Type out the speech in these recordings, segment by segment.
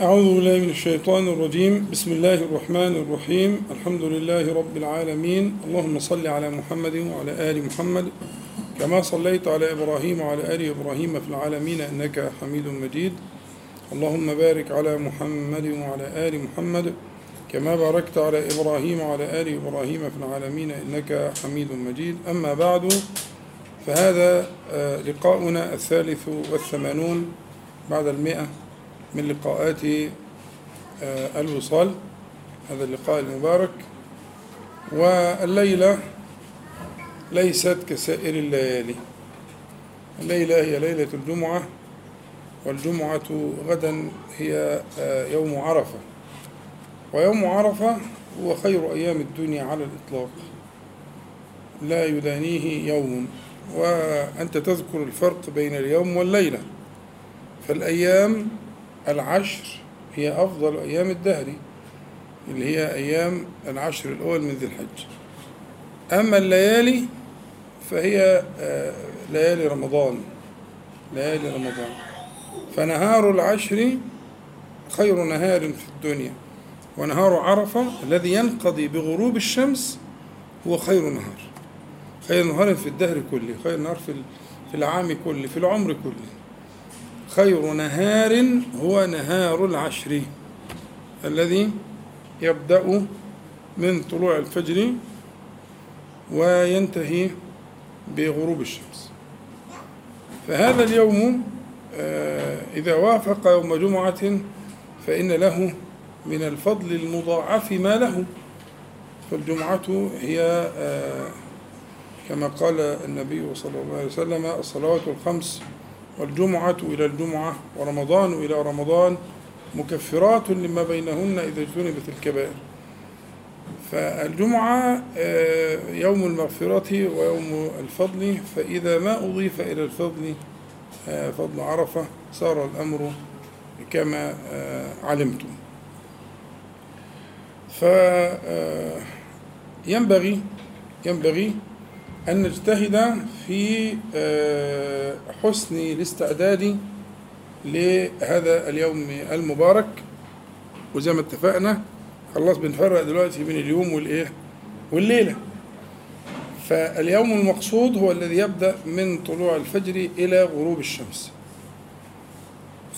أعوذ بالله من الشيطان الرجيم. بسم الله الرحمن الرحيم. الحمد لله رب العالمين. اللهم صل على محمد وعلى آل محمد. كما صليت على إبراهيم وعلى آل إبراهيم في العالمين إنك حميد مجيد. اللهم بارك على محمد وعلى آل محمد. كما باركت على إبراهيم وعلى آل إبراهيم في العالمين إنك حميد مجيد. أما بعد فهذا آه، لقاؤنا الثالث والثمانون بعد المئة. من لقاءات آه، الوصال هذا اللقاء المبارك. والليلة ليست كسائر الليالي. الليلة هي ليلة الجمعة والجمعة غدا هي آه، يوم عرفة. ويوم عرفة هو خير أيام الدنيا على الإطلاق. لا يدانيه يوم. وأنت تذكر الفرق بين اليوم والليلة. فالأيام العشر هي أفضل أيام الدهر اللي هي أيام العشر الأول من ذي الحج. أما الليالي فهي آه، ليالي رمضان ليالي رمضان. فنهار العشر خير نهار في الدنيا ونهار عرفة الذي ينقضي بغروب الشمس هو خير نهار. خير نهار في الدهر كله خير نهار في في العام كله في العمر كله. خير نهار هو نهار العشر الذي يبدأ من طلوع الفجر وينتهي بغروب الشمس. فهذا اليوم آه، إذا وافق يوم جمعة فإن له من الفضل المضاعف ما له. فالجمعة هي آه، كما قال النبي صلى الله عليه وسلم الصلوات الخمس والجمعة إلى الجمعة ورمضان إلى رمضان مكفرات لما بينهن إذا اجتنبت الكبائر. فالجمعة آه، يوم المغفرة ويوم الفضل فإذا ما أضيف إلى الفضل آه، فضل عرفة صار الأمر كما آه، علمتم. فينبغي ينبغي أن نجتهد في حسن الاستعداد لهذا اليوم المبارك. وزي ما اتفقنا خلاص بنفرق دلوقتي بين اليوم والإيه؟ والليلة. فاليوم المقصود هو الذي يبدأ من طلوع الفجر إلى غروب الشمس.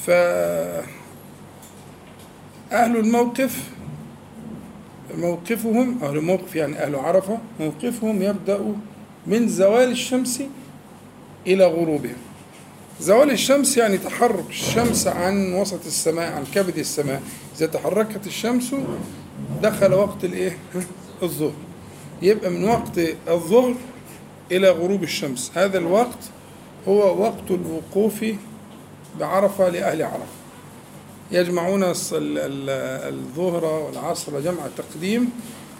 ف أهل الموقف موقفهم أهل الموقف يعني أهل عرفة موقفهم يبدأ من زوال الشمس إلى غروبها. زوال الشمس يعني تحرك الشمس عن وسط السماء عن كبد السماء. إذا تحركت الشمس دخل وقت الإيه؟ الظهر. يبقى من وقت الظهر إلى غروب الشمس. هذا الوقت هو وقت الوقوف بعرفة لأهل عرفة. يجمعون الظهر والعصر جمع تقديم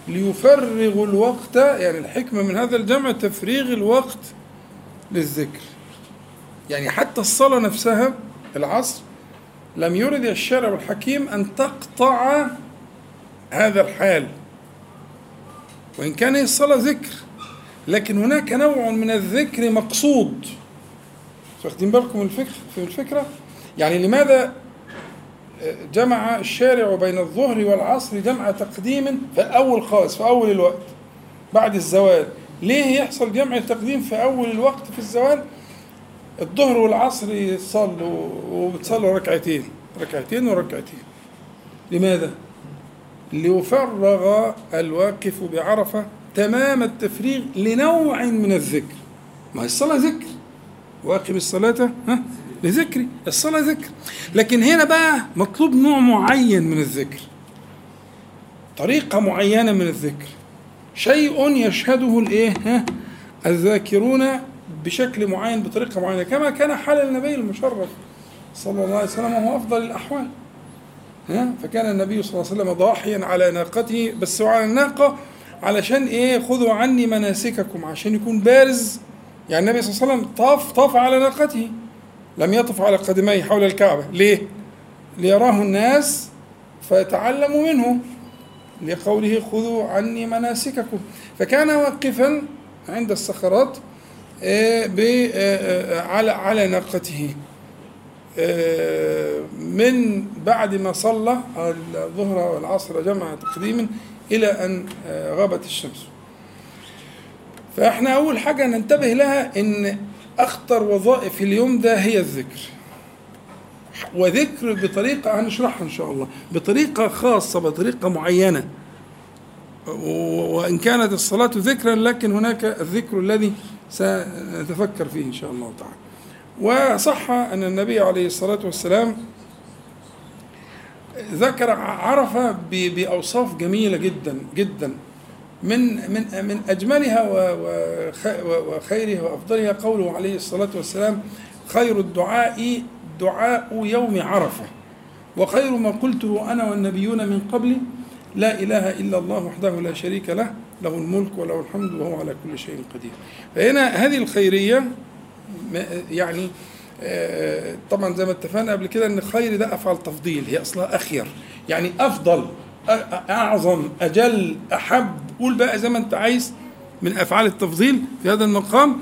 ليفرغوا الوقت يعني الحكمة من هذا الجمع تفريغ الوقت للذكر. يعني حتى الصلاة نفسها العصر لم يرد الشارع الحكيم أن تقطع هذا الحال. وإن كان الصلاة ذكر لكن هناك نوع من الذكر مقصود. واخدين بالكم الفكرة؟ يعني لماذا جمع الشارع بين الظهر والعصر جمع تقديم في أول خالص في أول الوقت. بعد الزوال. ليه يحصل جمع تقديم في أول الوقت في الزوال؟ الظهر والعصر يصلوا وبتصلوا ركعتين ركعتين وركعتين. لماذا؟ ليفرغ الواقف بعرفة تمام التفريغ لنوع من الذكر. ما الصلاة ذكر؟ واقم الصلاة ها؟ لذكري الصلاة ذكر. لكن هنا بقى مطلوب نوع معين من الذكر. طريقة معينة من الذكر. شيء يشهده الإيه؟ الذاكرون بشكل معين بطريقة معينة. كما كان حال النبي المشرف صلى الله عليه وسلم وهو أفضل الأحوال. ها؟ فكان النبي صلى الله عليه وسلم ضاحيا على ناقته بس على الناقة علشان إيه؟ خذوا عني مناسككم عشان يكون بارز. يعني النبي صلى الله عليه وسلم طاف طاف على ناقته. لم يطف على قدميه حول الكعبة. ليه؟ ليراه الناس فيتعلموا منه. لقوله خذوا عني مناسككم. فكان واقفا عند الصخرات آه، آه، آه، على على ناقته. من بعد ما صلى الظهر والعصر جمع تقديم إلى أن غابت الشمس. فإحنا أول حاجة ننتبه لها إن أخطر وظائف اليوم ده هي الذكر. وذكر بطريقة هنشرحها إن شاء الله. بطريقة خاصة بطريقة معينة. وإن كانت الصلاة ذكرا لكن هناك الذكر الذي سنتفكر فيه إن شاء الله تعالى. وصح أن النبي عليه الصلاة والسلام ذكر عرفة بأوصاف جميلة جدا جدا. من من من أجملها وخيرها وأفضلها قوله عليه الصلاة والسلام خير الدعاء دعاء يوم عرفة. وخير ما قلته أنا والنبيون من قبلي لا إله إلا الله وحده لا شريك له له الملك وله الحمد وهو على كل شيء قدير. فهنا هذه الخيرية يعني طبعا زي ما اتفقنا قبل كده إن خير ده أفعل تفضيل هي أصلها أخير. يعني أفضل أعظم أجل أحب قول بقى زي ما انت عايز من أفعال التفضيل في هذا المقام.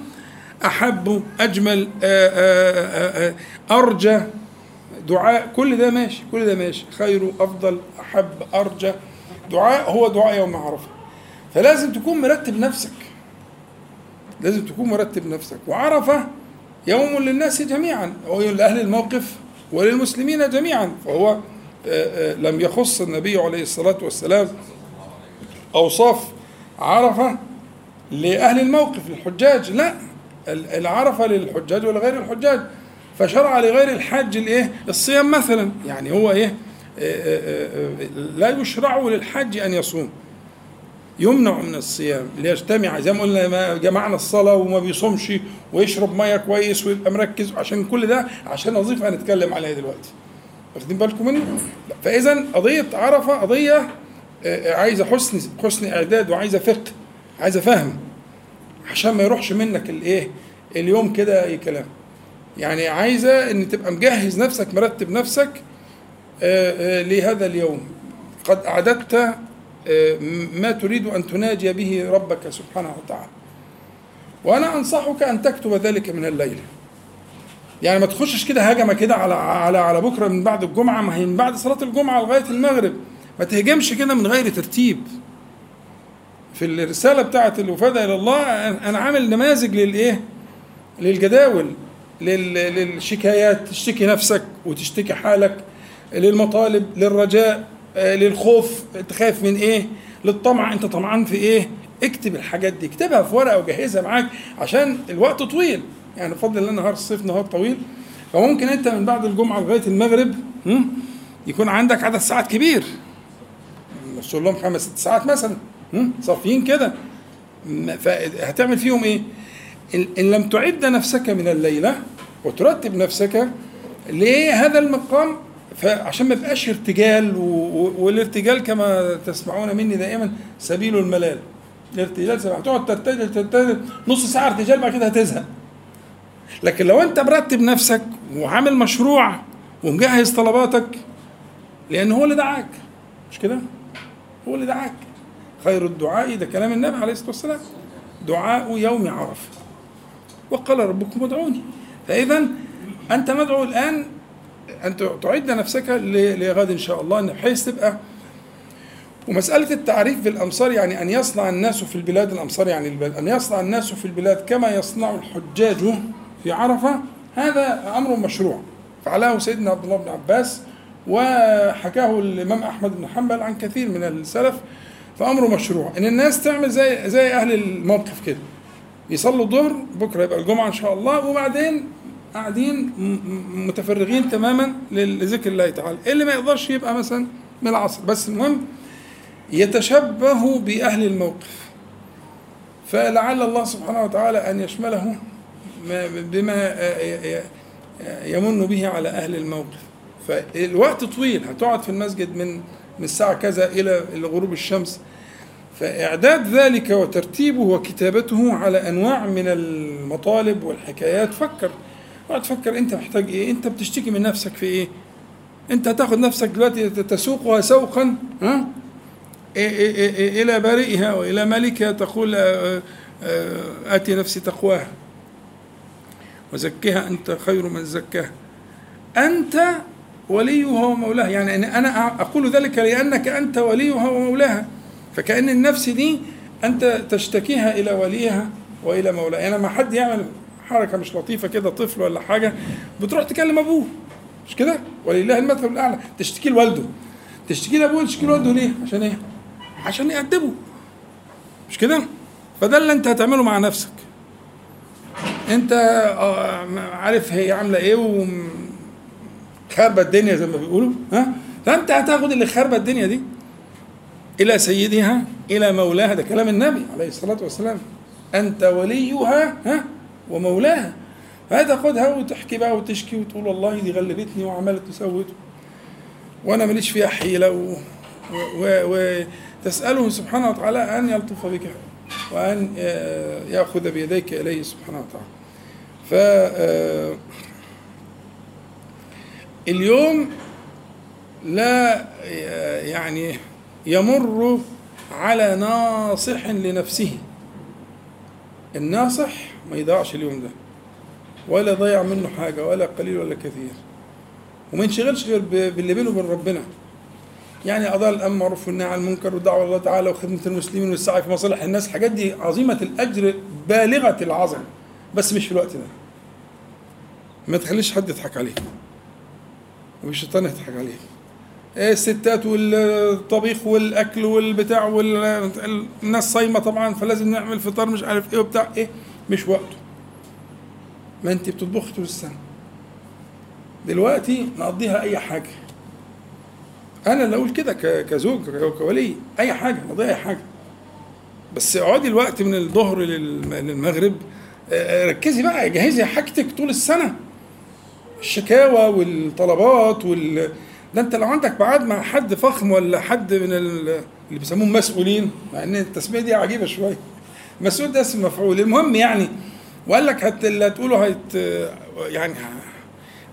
أحب أجمل آه، آه، أرجى دعاء كل ده ماشي كل ده ماشي. خير أفضل أحب أرجى. دعاء هو دعاء يوم عرفة. فلازم تكون مرتب نفسك. لازم تكون مرتب نفسك. وعرفة يوم للناس جميعا. هو لأهل الموقف وللمسلمين جميعا. فهو آه، آه، لم يخص النبي عليه الصلاة والسلام أوصاف عرفة لأهل الموقف للحجاج لا العرفة للحجاج ولغير الحجاج. فشرع لغير الحاج الإيه؟ الصيام مثلا. يعني هو إيه؟ آه، لا يشرع للحج أن يصوم. يمنع من الصيام ليجتمع. زي ما قلنا جمعنا الصلاة وما بيصومش ويشرب مية كويس ويبقى مركز. عشان كل ده عشان وظيفه هنتكلم عليها دلوقتي. واخدين بالكم مني؟ فاذا قضية عرفة قضية آه، عايزة حسن حسن إعداد وعايزة فقه عايزة فهم عشان ما يروحش منك الايه اليوم كده أي كلام. يعني عايزة إن تبقى مجهز نفسك مرتب نفسك آه، آه، لهذا اليوم. قد أعددت آه، ما تريد أن تناجي به ربك سبحانه وتعالى. وأنا أنصحك أن تكتب ذلك من الليل. يعني ما تخشش كده هجمة كده على على على بكرة من بعد الجمعة ما هي من بعد صلاة الجمعة لغاية المغرب. ما تهجمش كده من غير ترتيب. في الرسالة بتاعه الوفاده إلى الله أنا عامل نماذج للايه للجداول للشكايات تشتكي نفسك وتشتكي حالك للمطالب للرجاء للخوف أنت خايف من إيه؟ للطمع أنت طمعان في إيه؟ اكتب الحاجات دي اكتبها في ورقة وجهزها معاك عشان الوقت طويل. يعني بفضل الله نهار الصيف نهار طويل. فممكن أنت من بعد الجمعة لغاية المغرب يكون عندك عدد ساعات كبير. نوصل لهم خمس ست ساعات مثلا. صافيين كده. فهتعمل فيهم إيه؟ ان لم تعد نفسك من الليلة وترتب نفسك لهذا المقام فعشان ما يبقاش ارتجال والارتجال كما تسمعون مني دائما سبيل الملال. الارتجال سبيل هتقعد ترتجل ترتجل. نص ساعة ارتجال بعد كده هتزهق. لكن لو أنت مرتب نفسك وعامل مشروع ومجهز طلباتك لأن هو اللي دعاك. مش كده؟ هو اللي دعاك. خير الدعاء ده كلام النبي عليه الصلاة والسلام. دعاء يوم عرفة. وقال ربكم ادعوني. فاذا أنت مدعو الآن أن تعد نفسك لغد إن شاء الله بحيث تبقى. ومسألة التعريف بالأمصار يعني أن يصنع الناس في البلاد الأمصار يعني البلاد أن يصنع الناس في البلاد كما يصنع الحجاج في عرفة هذا أمر مشروع. فعله سيدنا عبد الله بن عباس وحكاه الإمام أحمد بن حنبل عن كثير من السلف فأمره مشروع. إن الناس تعمل زي زي أهل الموقف كده. يصلوا الظهر بكرة يبقى الجمعة إن شاء الله وبعدين قاعدين متفرغين تماما لذكر الله تعالى. اللي ما يقدرش يبقى مثلا من العصر. بس المهم يتشبه بأهل الموقف. فلعل الله سبحانه وتعالى أن يشمله بما يمن به على أهل الموقف. فالوقت طويل هتقعد في المسجد من من الساعة كذا إلى غروب الشمس. فإعداد ذلك وترتيبه وكتابته على أنواع من المطالب والحكايات فكر. اقعد تفكر أنت محتاج إيه؟ أنت بتشتكي من نفسك في إيه؟ أنت هتاخد نفسك دلوقتي تسوقها سوقا ها؟ إيه إيه إيه إلى بارئها وإلى ملكها تقول آه، آه، آتي نفسي تقواها. وزكها أنت خير من زكاها. أنت وليها ومولاها. يعني أنا أقول ذلك لأنك أنت وليها ومولاها. فكأن النفس دي أنت تشتكيها إلى وليها وإلى مولاها. يعني لما حد يعمل حركة مش لطيفة كده طفل ولا حاجة بتروح تكلم أبوه. مش كده؟ ولله المثل الأعلى. تشتكي لوالده. تشتكي لأبوه تشتكي لوالده ليه؟ عشان إيه؟ عشان يأدبه. مش كده؟ فده اللي أنت هتعمله مع نفسك. أنت عارف هي عاملة إيه وخربة الدنيا زي ما بيقولوا ها؟ فأنت هتاخد اللي خربة الدنيا دي إلى سيدها إلى مولاها ده كلام النبي عليه الصلاة والسلام. أنت وليها ها؟ ومولاها. فهتاخدها وتحكي بقى وتشكي وتقول والله دي غلبتني وعملت وسوت وأنا ماليش فيها حيله و... و... وتساله سبحانه وتعالى أن يلطف بك وأن يأخذ بيديك إليه سبحانه وتعالى. ف اليوم لا يعني يمر على ناصح لنفسه. الناصح ما يضيعش اليوم ده ولا ضيع منه حاجة ولا قليل ولا كثير. وما ينشغلش غير باللي بينه وبين ربنا. يعني قضاء الامر معروف والنهي عن المنكر والدعوة الله تعالى وخدمة المسلمين والسعي في مصالح الناس. الحاجات دي عظيمة الأجر بالغة العظمه بس مش في الوقت ده. ما تخليش حد يضحك عليك. والشيطان يضحك عليك الستات والطبيخ والأكل والبتاع والناس صايمة طبعا فلازم نعمل فطار مش عارف إيه وبتاع. إيه مش وقته. ما انت بتطبخي طول السنة. دلوقتي نقضيها أي حاجة. أنا اللي أقول كده كزوج كولي أي حاجة نقضيها أي حاجة. بس اقعدي الوقت من الظهر للمغرب. ركزي بقى جهزي حاجتك طول السنة. الشكاوى والطلبات وال ده انت لو عندك بعاد مع حد فخم ولا حد من اللي بيسموهم مسؤولين مع ان التسمية دي عجيبة شوية. مسؤول ده اسم مفعول. المهم يعني وقال لك هت اللي هتقوله هت يعني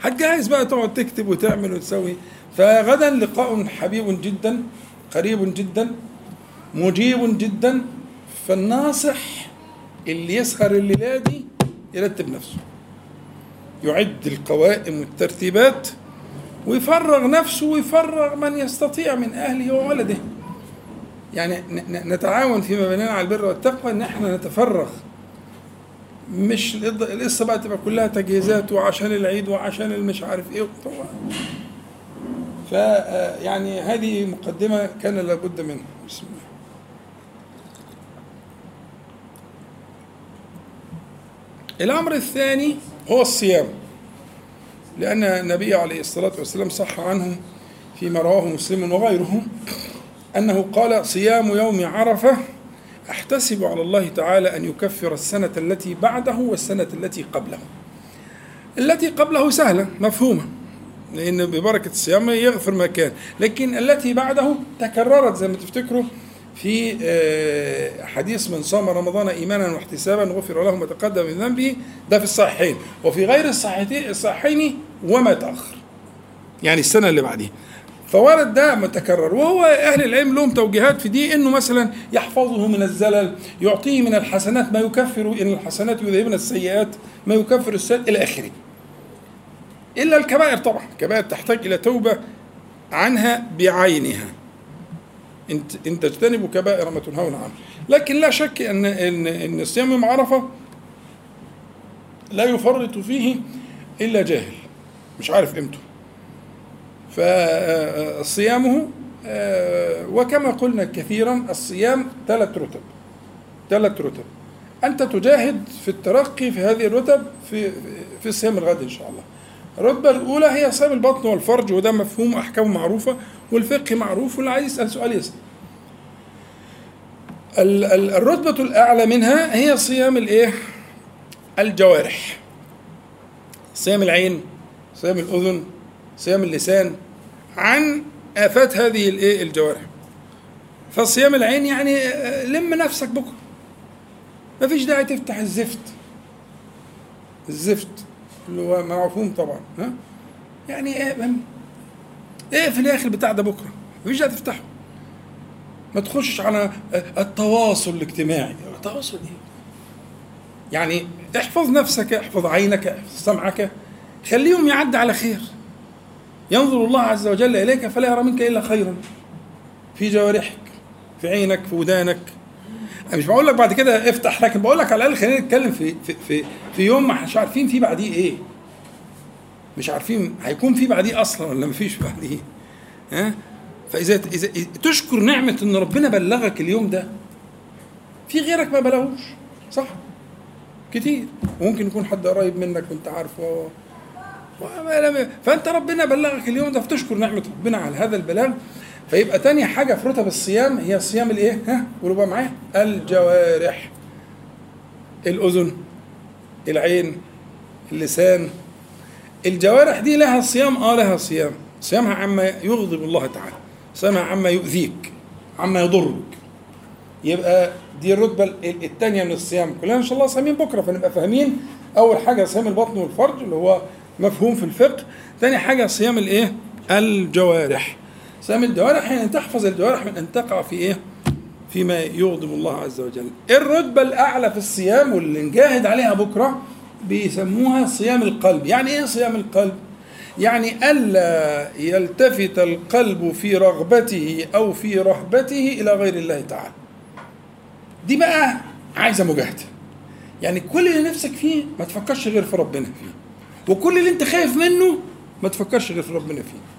هتجهز بقى تقعد تكتب وتعمل وتسوي. فغدا لقاء حبيب جدا قريب جدا مجيب جدا فالناصح اللي يسهر الليلة دي يرتب نفسه. يعد القوائم والترتيبات ويفرغ نفسه ويفرغ من يستطيع من أهله وولده. يعني نتعاون فيما بيننا على البر والتقوى إن إحنا نتفرغ. مش القصة بقى تبقى كلها تجهيزات وعشان العيد وعشان المش عارف إيه. طبعا. ف يعني هذه مقدمة كان لابد منها. بسم الله. الأمر الثاني هو الصيام. لأن النبي عليه الصلاة والسلام صح عنه فيما رواه مسلم وغيره أنه قال صيام يوم عرفة أحتسب على الله تعالى أن يكفر السنة التي بعده والسنة التي قبله. التي قبله سهلة مفهومة لأن ببركة الصيام يغفر ما كان لكن التي بعده تكررت زي ما تفتكروا في حديث من صام رمضان إيمانا واحتسابا غفر له ما تقدم من ذنبه ده في الصحيحين. وفي غير الصحيحين وما تاخر يعني السنة اللي بعديها. فورد ده متكرر. وهو أهل العلم لهم توجيهات في دي إنه مثلا يحفظه من الزلل يعطيه من الحسنات ما يكفر إن الحسنات يذهبن السيئات ما يكفر السيئات إلى آخره. إلا الكبائر طبعا. الكبائر تحتاج إلى توبة عنها بعينها. إن تجتنبوا كبائر ما تنهون عنه. لكن لا شك ان ان إن الصيام يوم عرفة لا يفرط فيه إلا جاهل. مش عارف قيمته. فصيامه وكما قلنا كثيرا الصيام ثلاث رتب. ثلاث رتب. أنت تجاهد في الترقي في هذه الرتب في في صيام الغد إن شاء الله. الرتبة الأولى هي صيام البطن والفرج وده مفهوم أحكامه معروفة والفقه معروف واللي عايز يسأل سؤال يسأل. الرتبة الأعلى منها هي صيام الإيه؟ الجوارح. صيام العين، صيام الأذن، صيام اللسان عن آفات هذه الإيه؟ الجوارح. فصيام العين يعني لم نفسك بكرة. مفيش داعي تفتح الزفت. الزفت اللي هو مفهوم طبعا ها؟ يعني إيه اقفل يا أخي البتاع ده بكرة مفيش داعي تفتحه. ما تخشش على التواصل الاجتماعي. التواصل إيه؟ يعني احفظ نفسك احفظ عينك احفظ سمعك خليهم يعدي على خير. ينظر الله عز وجل إليك فلا يرى منك إلا خيرا في جوارحك في عينك في ودانك. مش بقول لك بعد كده افتح لكن بقول لك على الأقل خلينا نتكلم في في في, في يوم ما مش عارفين في بعديه إيه. مش عارفين هيكون في بعديه أصلا ولا مفيش بعديه. ها؟ فإذا إذا تشكر نعمة إن ربنا بلغك اليوم ده في غيرك ما بلغوش صح؟ كتير. وممكن يكون حد قريب منك وأنت عارفه. فأنت ربنا بلغك اليوم ده فتشكر نعمة ربنا على هذا البلاغ. فيبقى تاني حاجة في رتب الصيام هي صيام الإيه؟ ها؟ قولوا بقى معايا. الجوارح. الأذن. العين. اللسان. الجوارح دي لها صيام آه لها صيام. صيامها عما يغضب الله تعالى. صيامها عما يؤذيك عما يضرك. يبقى دي الرتبة الثانية من الصيام. كلنا إن شاء الله صايمين بكرة فنبقى فاهمين أول حاجة صيام البطن والفرج اللي هو مفهوم في الفقه. ثاني حاجة صيام الإيه؟ الجوارح. صيام الجوارح يعني تحفظ الجوارح من أن تقع في إيه؟ فيما يغضب الله عز وجل. الرتبة الأعلى في الصيام واللي نجاهد عليها بكرة بيسموها صيام القلب. يعني إيه صيام القلب؟ يعني ألا يلتفت القلب في رغبته أو في رهبته إلى غير الله تعالى. دي بقى عايزة مجاهدة. يعني كل اللي نفسك فيه ما تفكرش غير في ربنا فيه. وكل اللي أنت خايف منه ما تفكرش غير في ربنا فيه.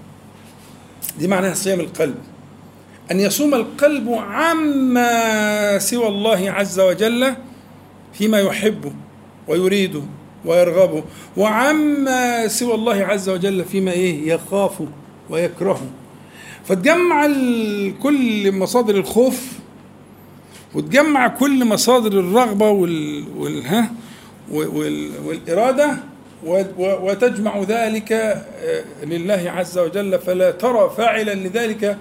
دي معناها صيام القلب. أن يصوم القلب عما سوى الله عز وجل فيما يحبه ويريده ويرغبه وعما سوى الله عز وجل فيما إيه؟ يخافه ويكرهه فتجمع كل مصادر الخوف وتجمع كل مصادر الرغبة وال, وال... ها؟ وال... والإرادة وتجمع ذلك آه، لله عز وجل فلا ترى فاعلا لذلك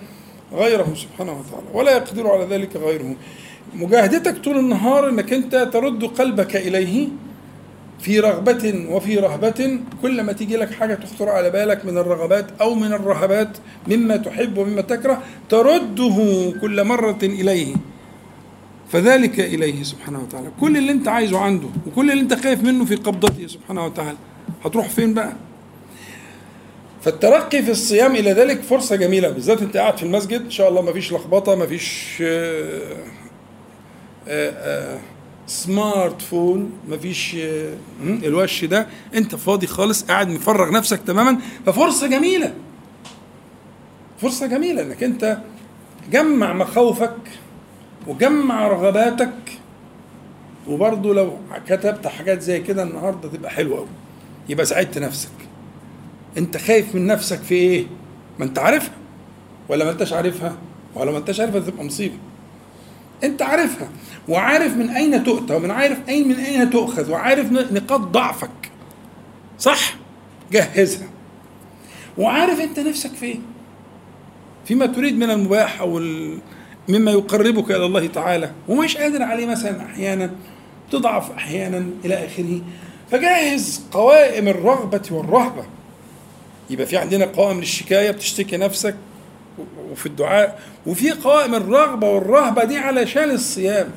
غيره سبحانه وتعالى ولا يقدر على ذلك غيره. مجاهدتك طول النهار إنك أنت ترد قلبك إليه في رغبة وفي رهبة كل ما تيجي لك حاجة تخطر على بالك من الرغبات أو من الرهبات مما تحب ومما تكره ترده كل مرة إليه. فذلك إليه سبحانه وتعالى. كل اللي أنت عايزه عنده وكل اللي أنت خايف منه في قبضته سبحانه وتعالى. هتروح فين بقى؟ فالترقي في الصيام إلى ذلك فرصة جميلة بالذات أنت قاعد في المسجد إن شاء الله ما فيش لخبطة ما فيش سمارت فون مفيش الوش ده أنت فاضي خالص قاعد مفرغ نفسك تماما ففرصة جميلة. فرصة جميلة إنك أنت جمع مخاوفك وجمع رغباتك وبرضه لو كتبت حاجات زي كده النهارده تبقى حلوة قوي يبقى ساعدت نفسك. انت خايف من نفسك في إيه؟ ما انت عارفها. ولا ما انتش عارفها؟ ولا ما انتش عارفها تبقى مصيبة. انت عارفها وعارف من أين تؤتى ومن عارف أين من أين تؤخذ وعارف نقاط ضعفك. صح؟ جهزها. وعارف انت نفسك في إيه؟ فيما تريد من المباح أو مما يقربك إلى الله تعالى ومش قادر عليه مثلا أحيانا تضعف أحيانا إلى آخره. فجهز قوائم الرغبة والرهبة. يبقى في عندنا قوائم للشكاية بتشتكي نفسك وفي الدعاء. وفي قوائم الرغبة والرهبة دي علشان الصيام.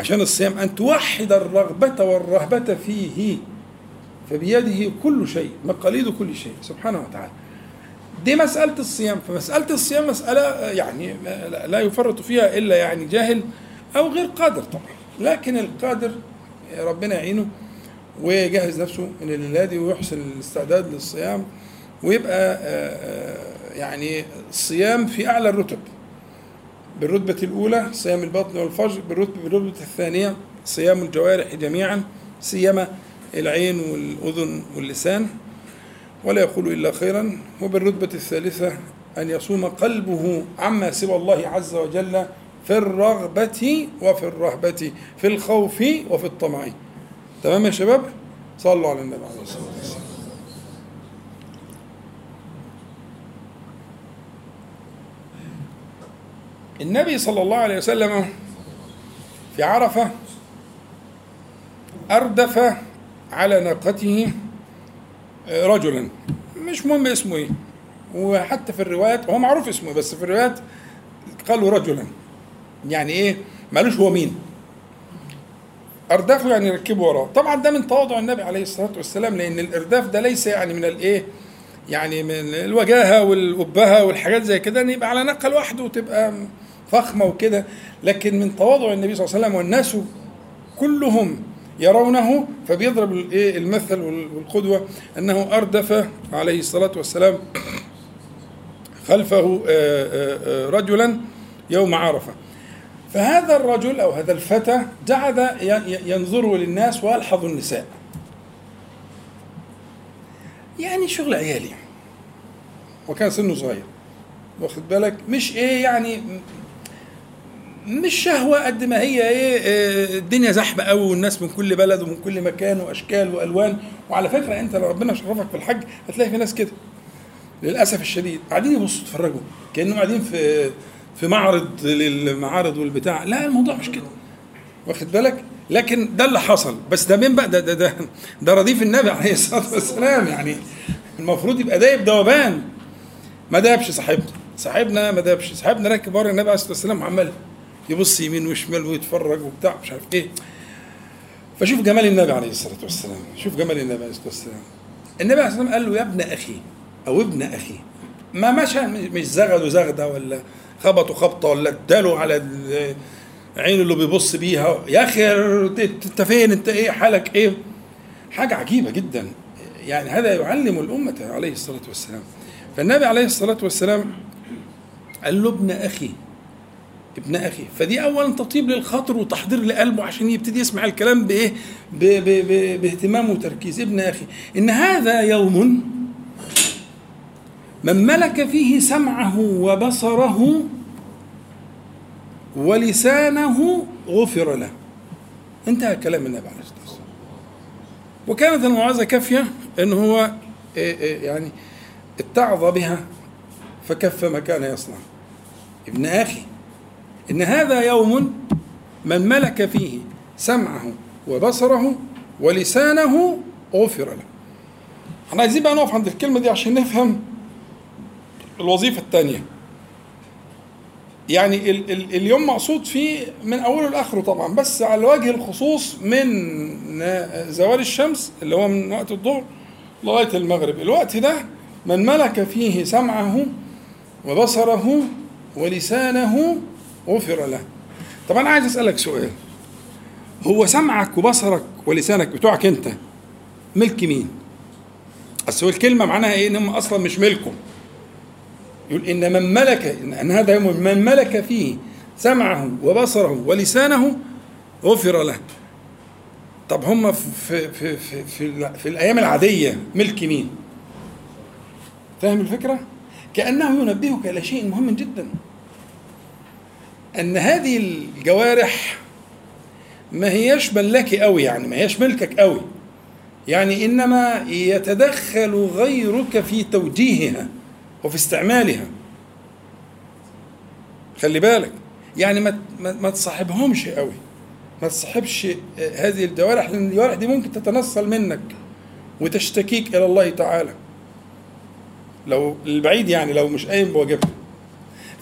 عشان الصيام أن توحد الرغبة والرهبة فيه. فبيده كل شيء مقاليد كل شيء سبحانه وتعالى. دي مسألة الصيام. فمسألة الصيام مسألة يعني لا يفرط فيها إلا يعني جاهل أو غير قادر طبعا. لكن القادر ربنا يعينه ويجهز نفسه من الليلة دي ويحسن الاستعداد للصيام ويبقى آه، آه، يعني الصيام في أعلى الرتب. بالرتبة الأولى صيام البطن والفرج بالرتبة بالرتبة الثانية صيام الجوارح جميعا سيما العين والأذن واللسان ولا يقول إلا خيرا. وبالرتبة الثالثة أن يصوم قلبه عما سوى الله عز وجل في الرغبة وفي الرهبة في الخوف وفي الطمع. تمام يا شباب؟ صلوا على النبي. عليه الصلاة والسلام النبي صلى الله عليه وسلم في عرفة أردف على ناقته رجلا. مش مهم اسمه إيه. وحتى في الروايات هو معروف اسمه بس في الروايات قالوا رجلا. يعني إيه؟ مالوش هو مين. اردفوا يعني ركبوا وراه. طبعا ده من تواضع النبي عليه الصلاة والسلام لأن الأرداف ده ليس يعني من الإيه؟ يعني من الوجاهة والابهه والحاجات زي كده إن يبقى على ناقه لوحده وتبقى فخمة وكده. لكن من تواضع النبي صلى الله عليه وسلم والناس كلهم يرونه فبيضرب الإيه؟ المثل والقدوة أنه أردف عليه الصلاة والسلام خلفه رجلا يوم عرفة. فهذا الرجل أو هذا الفتى جعل ينظر للناس ويلحظ النساء. يعني شغل عيالي. وكان سنه صغير. واخد بالك؟ مش إيه يعني مش شهوة قد ما هي إيه الدنيا زحمة قوي والناس من كل بلد ومن كل مكان وأشكال وألوان. وعلى فكرة أنت لو ربنا شرفك في الحج هتلاقي في ناس كده. للأسف الشديد. قاعدين يبصوا يتفرجوا كأنهم قاعدين في في معرض للمعارض والبتاع. لا الموضوع مش كده. واخد بالك؟ لكن ده اللي حصل. بس ده مين بقى ده ده ده, ده رديف النبي عليه الصلاة والسلام يعني. المفروض يبقى دايب دوبان ما دابش صاحبنا. صاحبنا ما دابش. صاحبنا راكب ورا النبي عليه الصلاة والسلام وعمال يبص يمين وشمال ويتفرج وبتاع مش عارف إيه. فشوف جمال النبي عليه الصلاة والسلام. شوف جمال النبي عليه الصلاة والسلام. النبي عليه الصلاة والسلام قال له يا ابن أخي أو ابن أخي ما مشى مش زغدوا زغده ولا خبطوا خبطة ولا اداله على عينه اللي بيبص بيها. يا أخي انت فين؟ أنت إيه؟ حالك إيه؟ حاجة عجيبة جدا. يعني هذا يعلم الأمة عليه الصلاة والسلام. فالنبي عليه الصلاة والسلام قال له ابن أخي ابن أخي. فدي اولا تطيب للخاطر وتحضير لقلبه عشان يبتدي يسمع الكلام بإيه؟ بإهتمام وتركيز. ابن أخي إن هذا يوم من ملك فيه سمعه وبصره ولسانه غفر له. انتهى كلام النبي عليه الصلاة والسلام. وكانت الموعظه كافية إن هو يعني اتعظ بها فكف ما كان يصنع. ابن أخي إن هذا يوم من ملك فيه سمعه وبصره ولسانه غفر له. إحنا عايزين بقى نقف عند الكلمة دي عشان نفهم الوظيفة الثانية يعني ال ال اليوم مقصود فيه من أوله لآخره طبعا بس على وجه الخصوص من زوال الشمس اللي هو من وقت الظهر لغاية المغرب. الوقت ده من ملك فيه سمعه وبصره ولسانه غفر له. طب أنا عايز أسألك سؤال. هو سمعك وبصرك ولسانك بتوعك أنت ملك مين؟ أصل الكلمة معناها إيه؟ إن هم أصلا مش ملكه يقول إن من ملك إن هذا يوم من ملك فيه سمعه وبصره ولسانه غفر له. طب هم في في في في, في الأيام العادية ملك مين؟ فاهم الفكرة؟ كأنه ينبهك إلى شيء مهم جدا. أن هذه الجوارح ما هياش ملكي قوي يعني ما هياش ملكك قوي يعني إنما يتدخل غيرك في توجيهها. وفي استعمالها. خلي بالك. يعني ما ما تصاحبهمش قوي. ما تصاحبش هذه الجوارح لأن الجوارح دي ممكن تتنصل منك وتشتكيك إلى الله تعالى. لو البعيد يعني لو مش قايم بواجبها.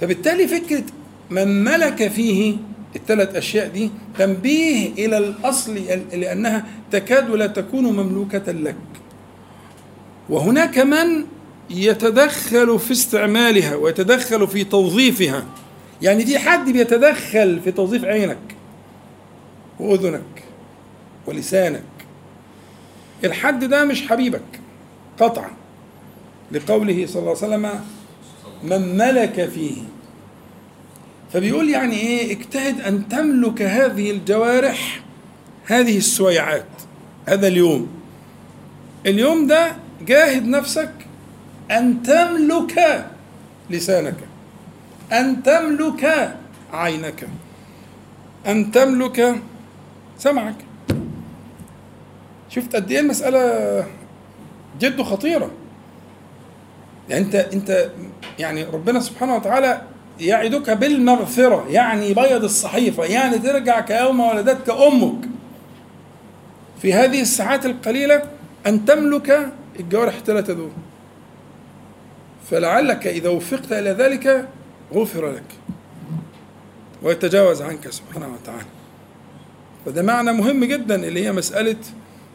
فبالتالي فكرة من ملك فيه الثلاث أشياء دي تنبيه إلى الأصل لأنها تكاد لا تكون مملوكة لك. وهناك من يتدخل في استعمالها ويتدخل في توظيفها. يعني في حد بيتدخل في توظيف عينك وأذنك ولسانك. الحد ده مش حبيبك قطعا. لقوله صلى الله عليه وسلم من ملك فيه. فبيقول يعني إيه؟ اجتهد أن تملك هذه الجوارح هذه السويعات. هذا اليوم. اليوم ده جاهد نفسك أن تملك لسانك. أن تملك عينك. أن تملك سمعك. شفت قد إيه المسألة جد خطيرة. يعني أنت أنت يعني ربنا سبحانه وتعالى يعدك بالمغفرة يعني بيض الصحيفة يعني ترجع كيوم ولدتك أمك. في هذه الساعات القليلة أن تملك الجوارح الثلاثة دول. فلعلك إذا وفقت إلى ذلك غفر لك. ويتجاوز عنك سبحانه وتعالى. وده معنى مهم جدا اللي هي مسألة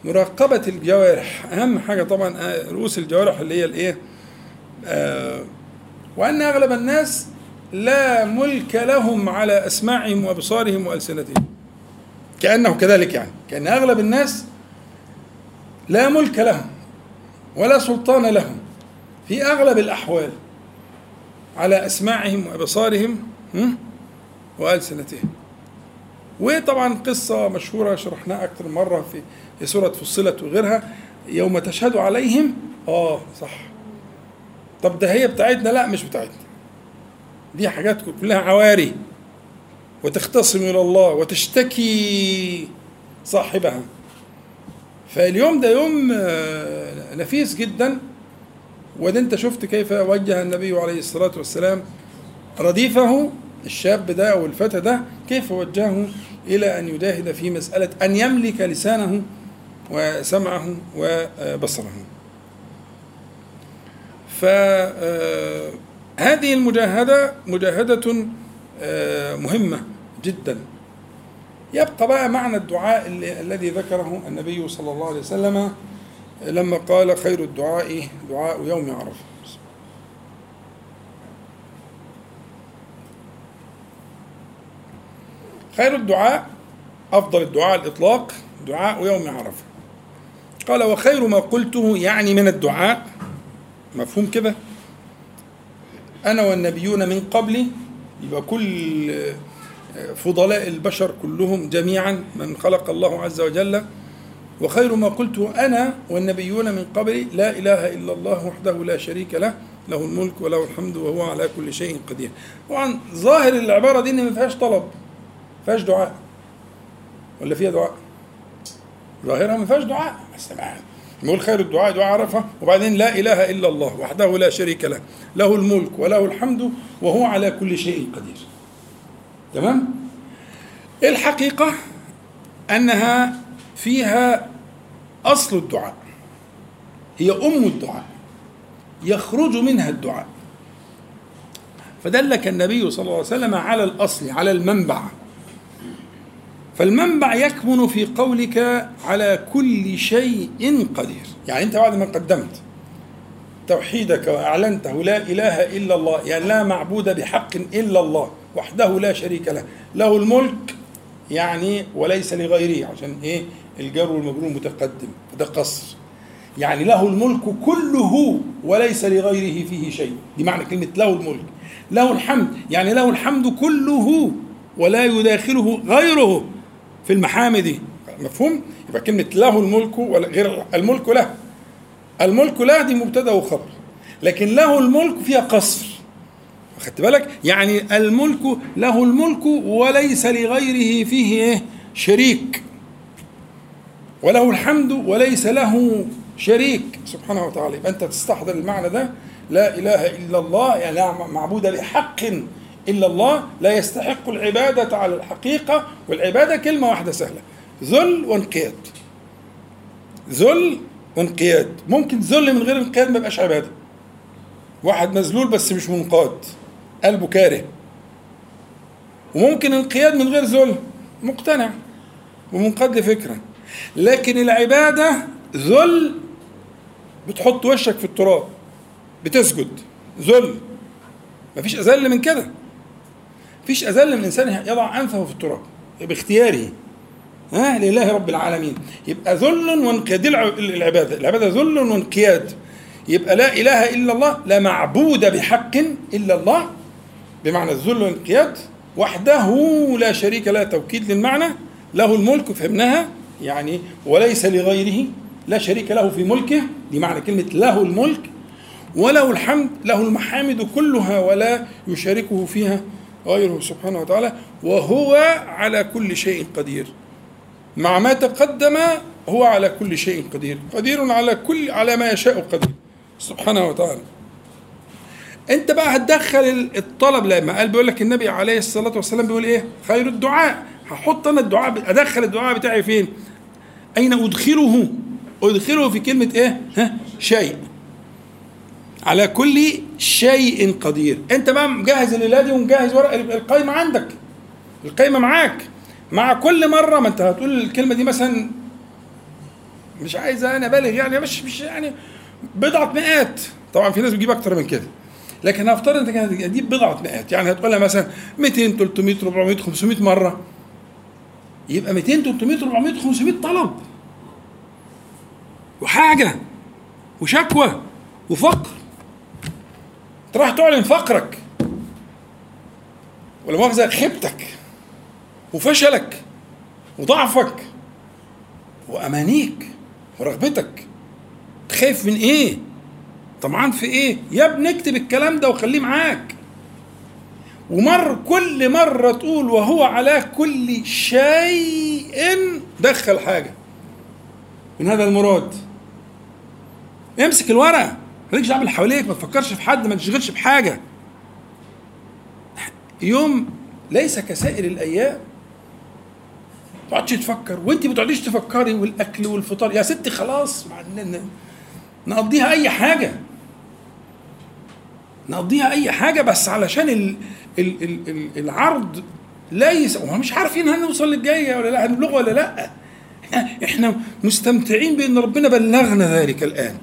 مراقبة الجوارح. أهم حاجة طبعا آه، رؤوس الجوارح اللي هي الإيه؟ آه وأن أغلب الناس لا ملك لهم على أسماعهم وأبصارهم وألسنتهم. كأنه كذلك يعني. كأن أغلب الناس لا ملك لهم ولا سلطان لهم. في أغلب الأحوال على أسماعهم وأبصارهم وألسنتهم. وطبعا قصة مشهورة شرحناها أكثر مرة في في سورة فصلت وغيرها يوم تشهد عليهم آه صح. طب ده هي بتاعتنا؟ لا مش بتاعتنا. دي حاجات كلها عواري. وتختصم إلى الله وتشتكي صاحبها. فاليوم ده يوم آه، نفيس جدا. وده أنت شفت كيف وجه النبي عليه الصلاة والسلام رديفه الشاب ده أو الفتى ده كيف وجهه إلى أن يجاهد في مسألة أن يملك لسانه وسمعه وبصره. فهذه آه، المجاهدة مجاهدة آه، مهمة جدا. يبقى بقى معنى الدعاء الذي ذكره النبي صلى الله عليه وسلم لما قال خير الدعاء دعاء يوم عرفة. خير الدعاء أفضل الدعاء الإطلاق دعاء يوم عرفة. قال وخير ما قلته يعني من الدعاء مفهوم كده؟ أنا والنبيون من قبلي يبقى كل فضلاء البشر كلهم جميعا من خلق الله عز وجل وخير ما قلته أنا والنبيون من قبلي لا إله إلا الله وحده لا شريك له له الملك وله الحمد وهو على كل شيء قدير. طبعا ظاهر العبارة دي إن ما فيهاش طلب ما فيهاش دعاء. ولا فيها دعاء؟ ظاهرها ما فيهاش دعاء. بس نقول خير الدعاء دعاء عرفة. وبعدين لا إله إلا الله وحده لا شريك له له الملك وله الحمد وهو على كل شيء قدير. تمام؟ الحقيقة أنها فيها أصل الدعاء. هي أم الدعاء. يخرج منها الدعاء. فدلك النبي صلى الله عليه وسلم على الأصل على المنبع. فالمنبع يكمن في قولك على كل شيء قدير. يعني أنت بعد ما قدمت توحيدك وأعلنته لا إله إلا الله يعني لا معبود بحق إلا الله وحده لا شريك له له الملك يعني وليس لغيره عشان إيه؟ الجر والمجرور متقدم ده قصر. يعني له الملك كله وليس لغيره فيه شيء. دي معنى كلمة له الملك. له الحمد يعني له الحمد كله ولا يداخله غيره في المحامد. مفهوم؟ يبقى كلمة له الملك غير الملك له. الملك له دي مبتدأ وخبر لكن له الملك فيها قصر. خدت بالك؟ يعني الملك له الملك وليس لغيره فيه إيه؟ شريك. وله الحمد وليس له شريك. سبحانه وتعالى. يبقى أنت تستحضر المعنى ده. لا إله إلا الله يعني لا معبود بحق إلا الله لا يستحق العبادة على الحقيقة والعبادة كلمة واحدة سهلة. ذل وانقياد. ذل وانقياد. ممكن ذل من غير انقياد ما يبقاش عبادة. واحد مذلول بس مش منقاد. قلبه كاره. وممكن انقياد من غير ذل. مقتنع. ومنقاد لفكرة. لكن العبادة ذل بتحط وشك في التراب بتسجد ذل. مفيش أذل من كده. فيش أذل من إنسان يضع أنفه في التراب باختياره. ها؟ لله رب العالمين. يبقى ذل وانقياد. العبادة. العبادة ذل وانقياد. يبقى لا إله إلا الله لا معبود بحق إلا الله. بمعنى الذل والانقياد وحده لا شريك له توكيد للمعنى. له الملك فهمناها. يعني وليس لغيره لا شريك له في ملكه دي معنى كلمة له الملك وله الحمد له المحامد كلها ولا يشاركه فيها غيره سبحانه وتعالى وهو على كل شيء قدير. مع ما تقدم هو على كل شيء قدير قدير على كل على ما يشاء قدير سبحانه وتعالى. انت بقى هتدخل الطلب لما قال بيقول لك النبي عليه الصلاة والسلام بيقول إيه؟ خير الدعاء. هحط أنا الدعاء أدخل الدعاء بتاعي فين؟ أين أدخله؟ أدخله في كلمة إيه؟ ها؟ شيء. على كل شيء قدير. أنت بقى مجهز الليلة دي ومجهز ورق القايمة عندك. القايمة معاك. مع كل مرة ما أنت هتقول الكلمة دي مثلا مش عايز أنا بالغ يعني مش مش يعني بضعة مئات. طبعا في ناس بتجيب أكتر من كده. لكن هفترض إنك هتجيب بضعة مئات. يعني هتقولها مثلا 200 300 400 500 مرة. يبقى 200 300 400 500 طلب. وحاجة وشكوى وفقر. انت راح تعلن فقرك. ولا مؤاخذة خيبتك وفشلك وضعفك وأمانيك ورغبتك. خايف من إيه؟ طمعان في إيه؟ يا ابني اكتب الكلام ده وخليه معاك. ومر كل مرة تقول وهو على كل شيء دخل حاجة. من هذا المراد. امسك الورقة مالكش دعوة باللي حواليك ما تفكرش في حد ما تشغلش بحاجة. يوم ليس كسائر الأيام ما تقعدش تفكر وانت ما تقعديش تفكري والأكل والفطار. يا ستي خلاص نقضيها أي حاجة. نقضيها أي حاجة بس علشان ال ال ال ال العرض ليس وهم مش عارفين هنوصل للجاية ولا لا هنبلغ ولا لا. إحنا مستمتعين بإن ربنا بلغنا ذلك الآن.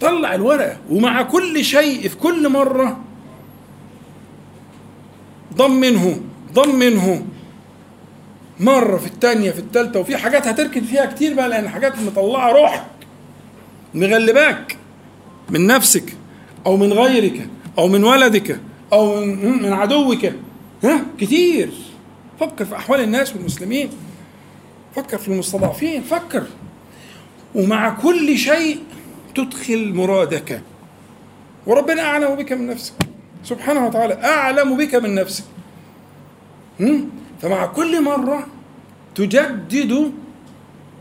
طلع الورقة ومع كل شيء في كل مرة ضمنه ضمنه مرة في الثانية في الثالثة وفي حاجات هتركن فيها كتير بقى لأن حاجات مطلعة روحك مغلباك من نفسك. أو من غيرك أو من ولدك أو من, من عدوك. ها؟ كتير. فكر في أحوال الناس والمسلمين. فكر في المستضعفين. فكر. ومع كل شيء تدخل مرادك. وربنا أعلم بك من نفسك. سبحانه وتعالى أعلم بك من نفسك. فمع كل مرة تجدد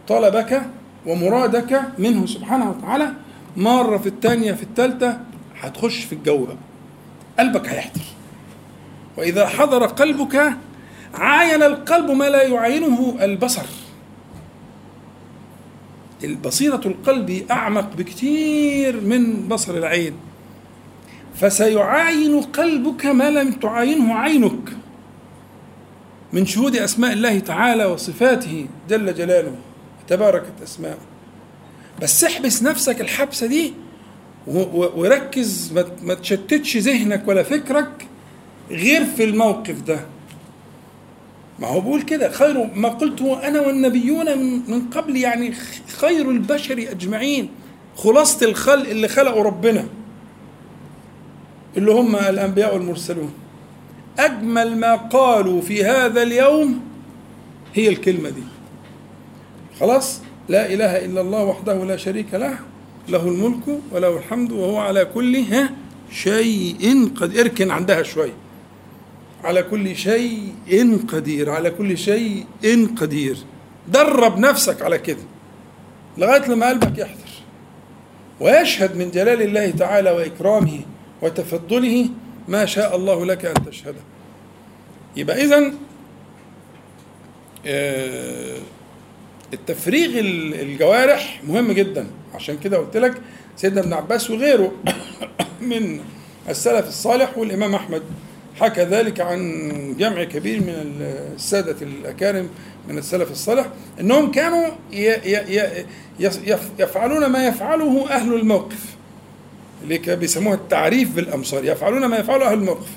طلبك ومرادك منه. سبحانه وتعالى. مرة في الثانية في الثالثة هتخش في الجو بقى. قلبك هيحضر وإذا حضر قلبك عاين القلب ما لا يعاينه البصر. البصيرة القلب أعمق بكثير من بصر العين. فسيعاين قلبك ما لم تعاينه عينك. من شهود أسماء الله تعالى وصفاته جل جلاله. تباركت أسماءه. بس احبس نفسك الحبسة دي وركز ما تشتتش ذهنك ولا فكرك غير في الموقف ده. ما هو بيقول كده خير ما قلته أنا والنبيون من قبل يعني خير البشر أجمعين خلاصة الخلق اللي خلقوا ربنا اللي هم الأنبياء والمرسلون. أجمل ما قالوا في هذا اليوم هي الكلمة دي. خلاص؟ لا إله إلا الله وحده لا شريك له. له الملك وله الحمد وهو على كل شيء قد اركن عندها شوية على كل شيء قدير على كل شيء قدير. درب نفسك على كده لغاية لما قلبك يحضر. ويشهد من جلال الله تعالى وإكرامه وتفضله ما شاء الله لك أن تشهده. يبقى إذا آه، التفريغ الجوارح مهم جدا. عشان كده قلت لك سيدنا ابن عباس وغيره من السلف الصالح والإمام أحمد حكى ذلك عن جمع كبير من السادة الأكارم من السلف الصالح أنهم كانوا يفعلون ما يفعله أهل الموقف اللي بيسموها التعريف بالأمصار يفعلون ما يفعله أهل الموقف.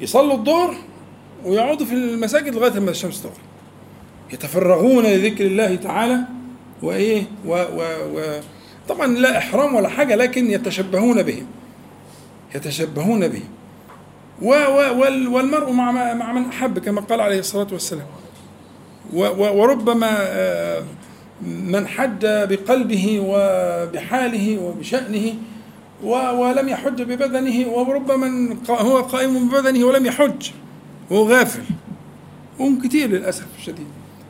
يصلوا الظهر ويقعدوا في المساجد لغاية ما الشمس تغرب. يتفرغون لذكر الله تعالى وإيه و و و طبعا لا إحرام ولا حاجة لكن يتشبهون بهم يتشبهون بهم و و والمرء مع مع من أحب كما قال عليه الصلاة والسلام. وربما آه، من حج بقلبه وبحاله وبشأنه ولم يحج ببدنه وربما هو قائم ببدنه ولم يحج وهو غافل. وهم كتير للأسف الشديد.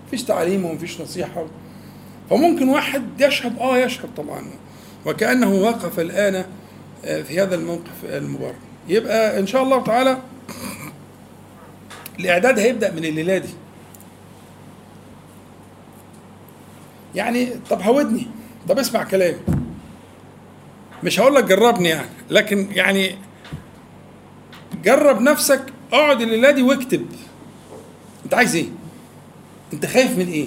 مفيش تعليم ومفيش نصيحة. فممكن واحد يشهد آه يشهد طبعا. وكأنه وقف الآن آه، في هذا الموقف المبارك. يبقى إن شاء الله تعالى الإعداد هيبدأ من الليلة دي. يعني طب هودني. طب اسمع كلامي. مش هقول لك جربني يعني لكن يعني جرب نفسك اقعد الليلة دي واكتب. انت عايز إيه؟ انت خايف من إيه؟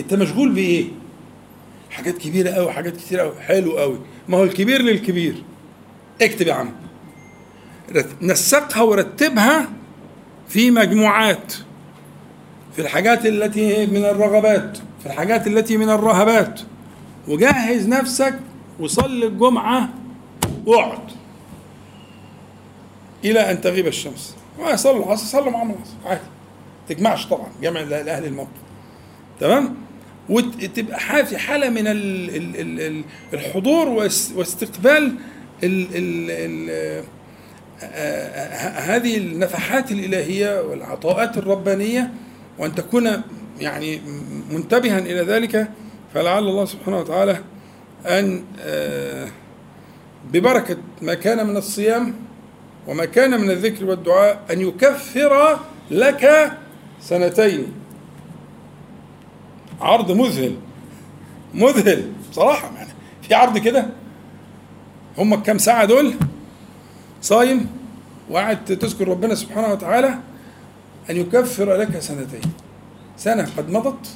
انت مشغول بإيه؟ حاجات كبيرة قوي حاجات كتير قوي حلو قوي ما هو الكبير للكبير. اكتب يا عم. نسقها ورتبها في مجموعات. في الحاجات التي من الرغبات في الحاجات التي من الرهبات. وجهز نفسك وصلي الجمعة. واقعد إلى أن تغيب الشمس. صلوا العصر صلوا معاهم العصر عادي. تجمعش طبعا. جمع لأهل الموقف تمام؟ وتبقى في حالة من الحضور واستقبال ال ال ال هذه النفحات الإلهية والعطاءات الربانية وأن تكون يعني منتبها إلى ذلك فلعل الله سبحانه وتعالى أن آه، ببركة ما كان من الصيام وما كان من الذكر والدعاء أن يكفر لك سنتين. عرض مذهل. مذهل بصراحة يعني. في عرض كده؟ هم كم ساعة دول؟ صايم وقاعد تذكر ربنا سبحانه وتعالى أن يكفر لك سنتين. سنة قد مضت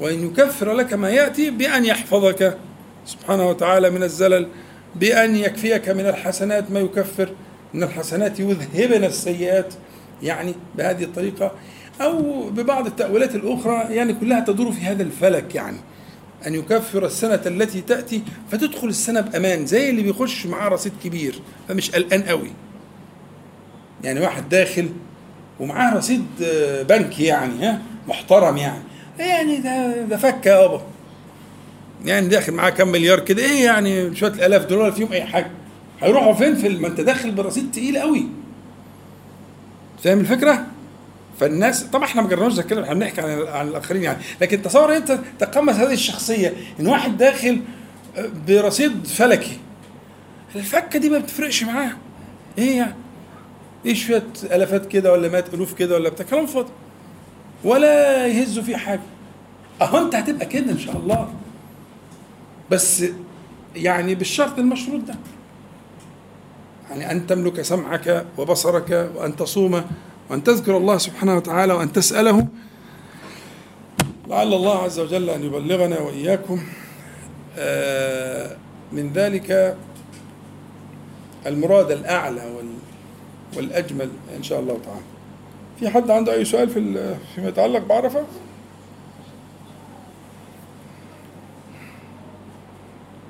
وأن يكفر لك ما يأتي بأن يحفظك سبحانه وتعالى من الزلل بأن يكفيك من الحسنات ما يكفر. من الحسنات يذهبن السيئات. يعني بهذه الطريقة أو ببعض التأويلات الأخرى يعني كلها تدور في هذا الفلك يعني. أن يكفر السنة التي تأتي فتدخل السنة بأمان زي اللي بيخش معاه رصيد كبير فمش قلقان قوي. يعني واحد داخل ومعاه رصيد بنكي يعني ها محترم يعني. يعني ده ده فكه يابا يعني داخل معاه كام مليار كده إيه يعني شوية الآلاف دولار فيهم أي حاجة. هيروحوا فين في ما أنت داخل برصيد تقيل قوي. فاهم الفكرة؟ فالناس طبعا إحنا ما جربناش كده إحنا بنحكي عن عن الآخرين يعني. لكن تصور أنت تقمص هذه الشخصية إن واحد داخل برصيد فلكي الفكة دي ما بتفرقش معاه. إيه يعني؟ إيه شوية ألافات كده ولا مئات ألوف كده ولا بتاع؟ كلام فاضي. ولا يهزوا فيه حاجة. أهو أنت هتبقى كده إن شاء الله. بس يعني بالشرط المشروط ده. يعني أن تملك سمعك وبصرك وأن تصوم وأن تذكر الله سبحانه وتعالى وأن تسأله لعل الله عز وجل أن يبلغنا وإياكم آه، من ذلك المراد الأعلى والأجمل إن شاء الله تعالى. في حد عنده أي سؤال في فيما يتعلق بعرفة؟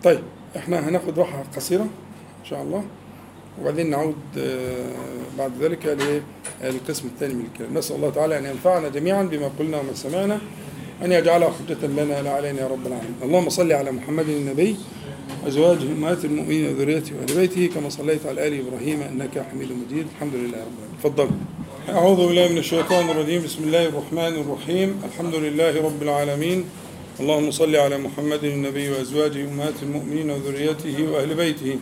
طيب إحنا هناخد راحة قصيرة إن شاء الله. وبعدين نعود آه، بعد ذلك للقسم الثاني من الكلام. نسأل الله تعالى أن ينفعنا جميعا بما قلنا وما سمعنا أن يجعلها حجة لنا لا علينا يا رب العالمين. اللهم صل على محمد النبي أزواجه أمهات المؤمنين وذريته وآل بيته كما صليت على آل إبراهيم إنك حميد مجيد. الحمد لله رب العالمين. تفضل. أعوذ بالله من الشيطان الرجيم. بسم الله الرحمن الرحيم. الحمد لله رب العالمين. اللهم صل على محمد النبي وأزواجه أمهات المؤمنين وذريته وأهل بيته.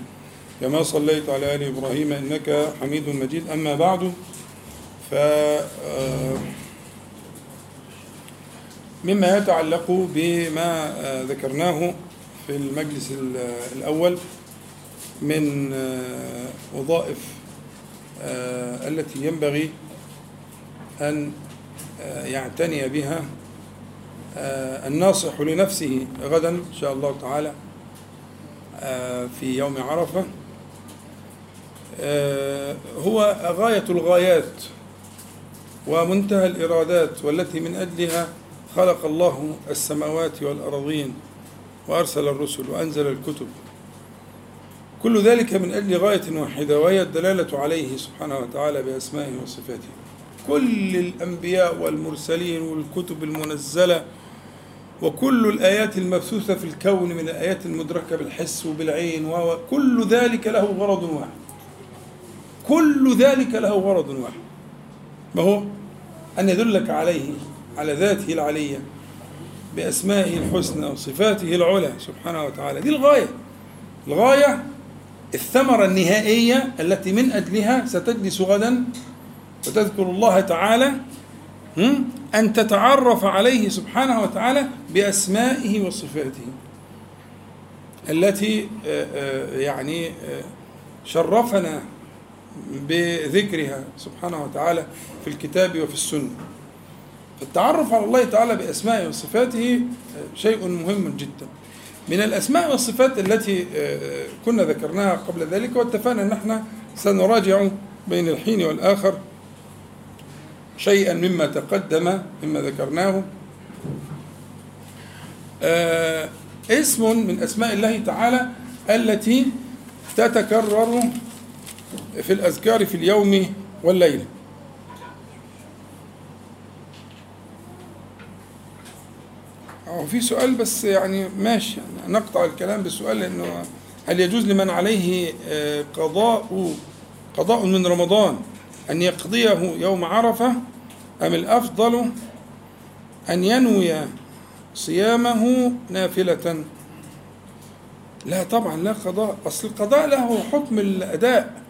كما صليت على آل إبراهيم إنك حميد مجيد. أما بعد ف آه، مما يتعلق بما آه، ذكرناه في المجلس الأول من آه، وظائف التي ينبغي أن يعتني بها الناصح لنفسه غدا إن شاء الله تعالى في يوم عرفة. هو غاية الغايات ومنتهى الإرادات والتي من أجلها خلق الله السماوات والأرضين وأرسل الرسل وأنزل الكتب. كل ذلك من أجل غاية واحدة وهي الدلالة عليه سبحانه وتعالى بأسمائه وصفاته. كل الأنبياء والمرسلين والكتب المنزلة وكل الآيات المبثوثة في الكون من الآيات المدركة بالحس وبالعين وكل ذلك له غرض واحد. كل ذلك له غرض واحد ما هو؟ أن يدلك عليه على ذاته العلية بأسمائه الحسنى وصفاته العلى سبحانه وتعالى. دي الغاية. الغاية الثمرة النهائية التي من أجلها ستجلس غدا وتذكر الله تعالى أن تتعرف عليه سبحانه وتعالى بأسمائه وصفاته التي آه، آه، يعني آه، شرفنا بذكرها سبحانه وتعالى في الكتاب وفي السنة. فالتعرف على الله تعالى بأسمائه وصفاته شيء مهم جدا. من الأسماء والصفات التي كنا ذكرناها قبل ذلك واتفقنا أن إحنا سنراجع بين الحين والآخر شيئا مما تقدم مما ذكرناه. آه، اسم من أسماء الله تعالى التي تتكرر في الأذكار في اليوم والليلة. هو في سؤال بس يعني ماشي نقطع الكلام بالسؤال لأنه هل يجوز لمن عليه آه، قضاء قضاء من رمضان أن يقضيه يوم عرفة أم الأفضل أن ينوي صيامه نافلة؟ لا طبعا لا قضاء أصل القضاء له حكم الأداء.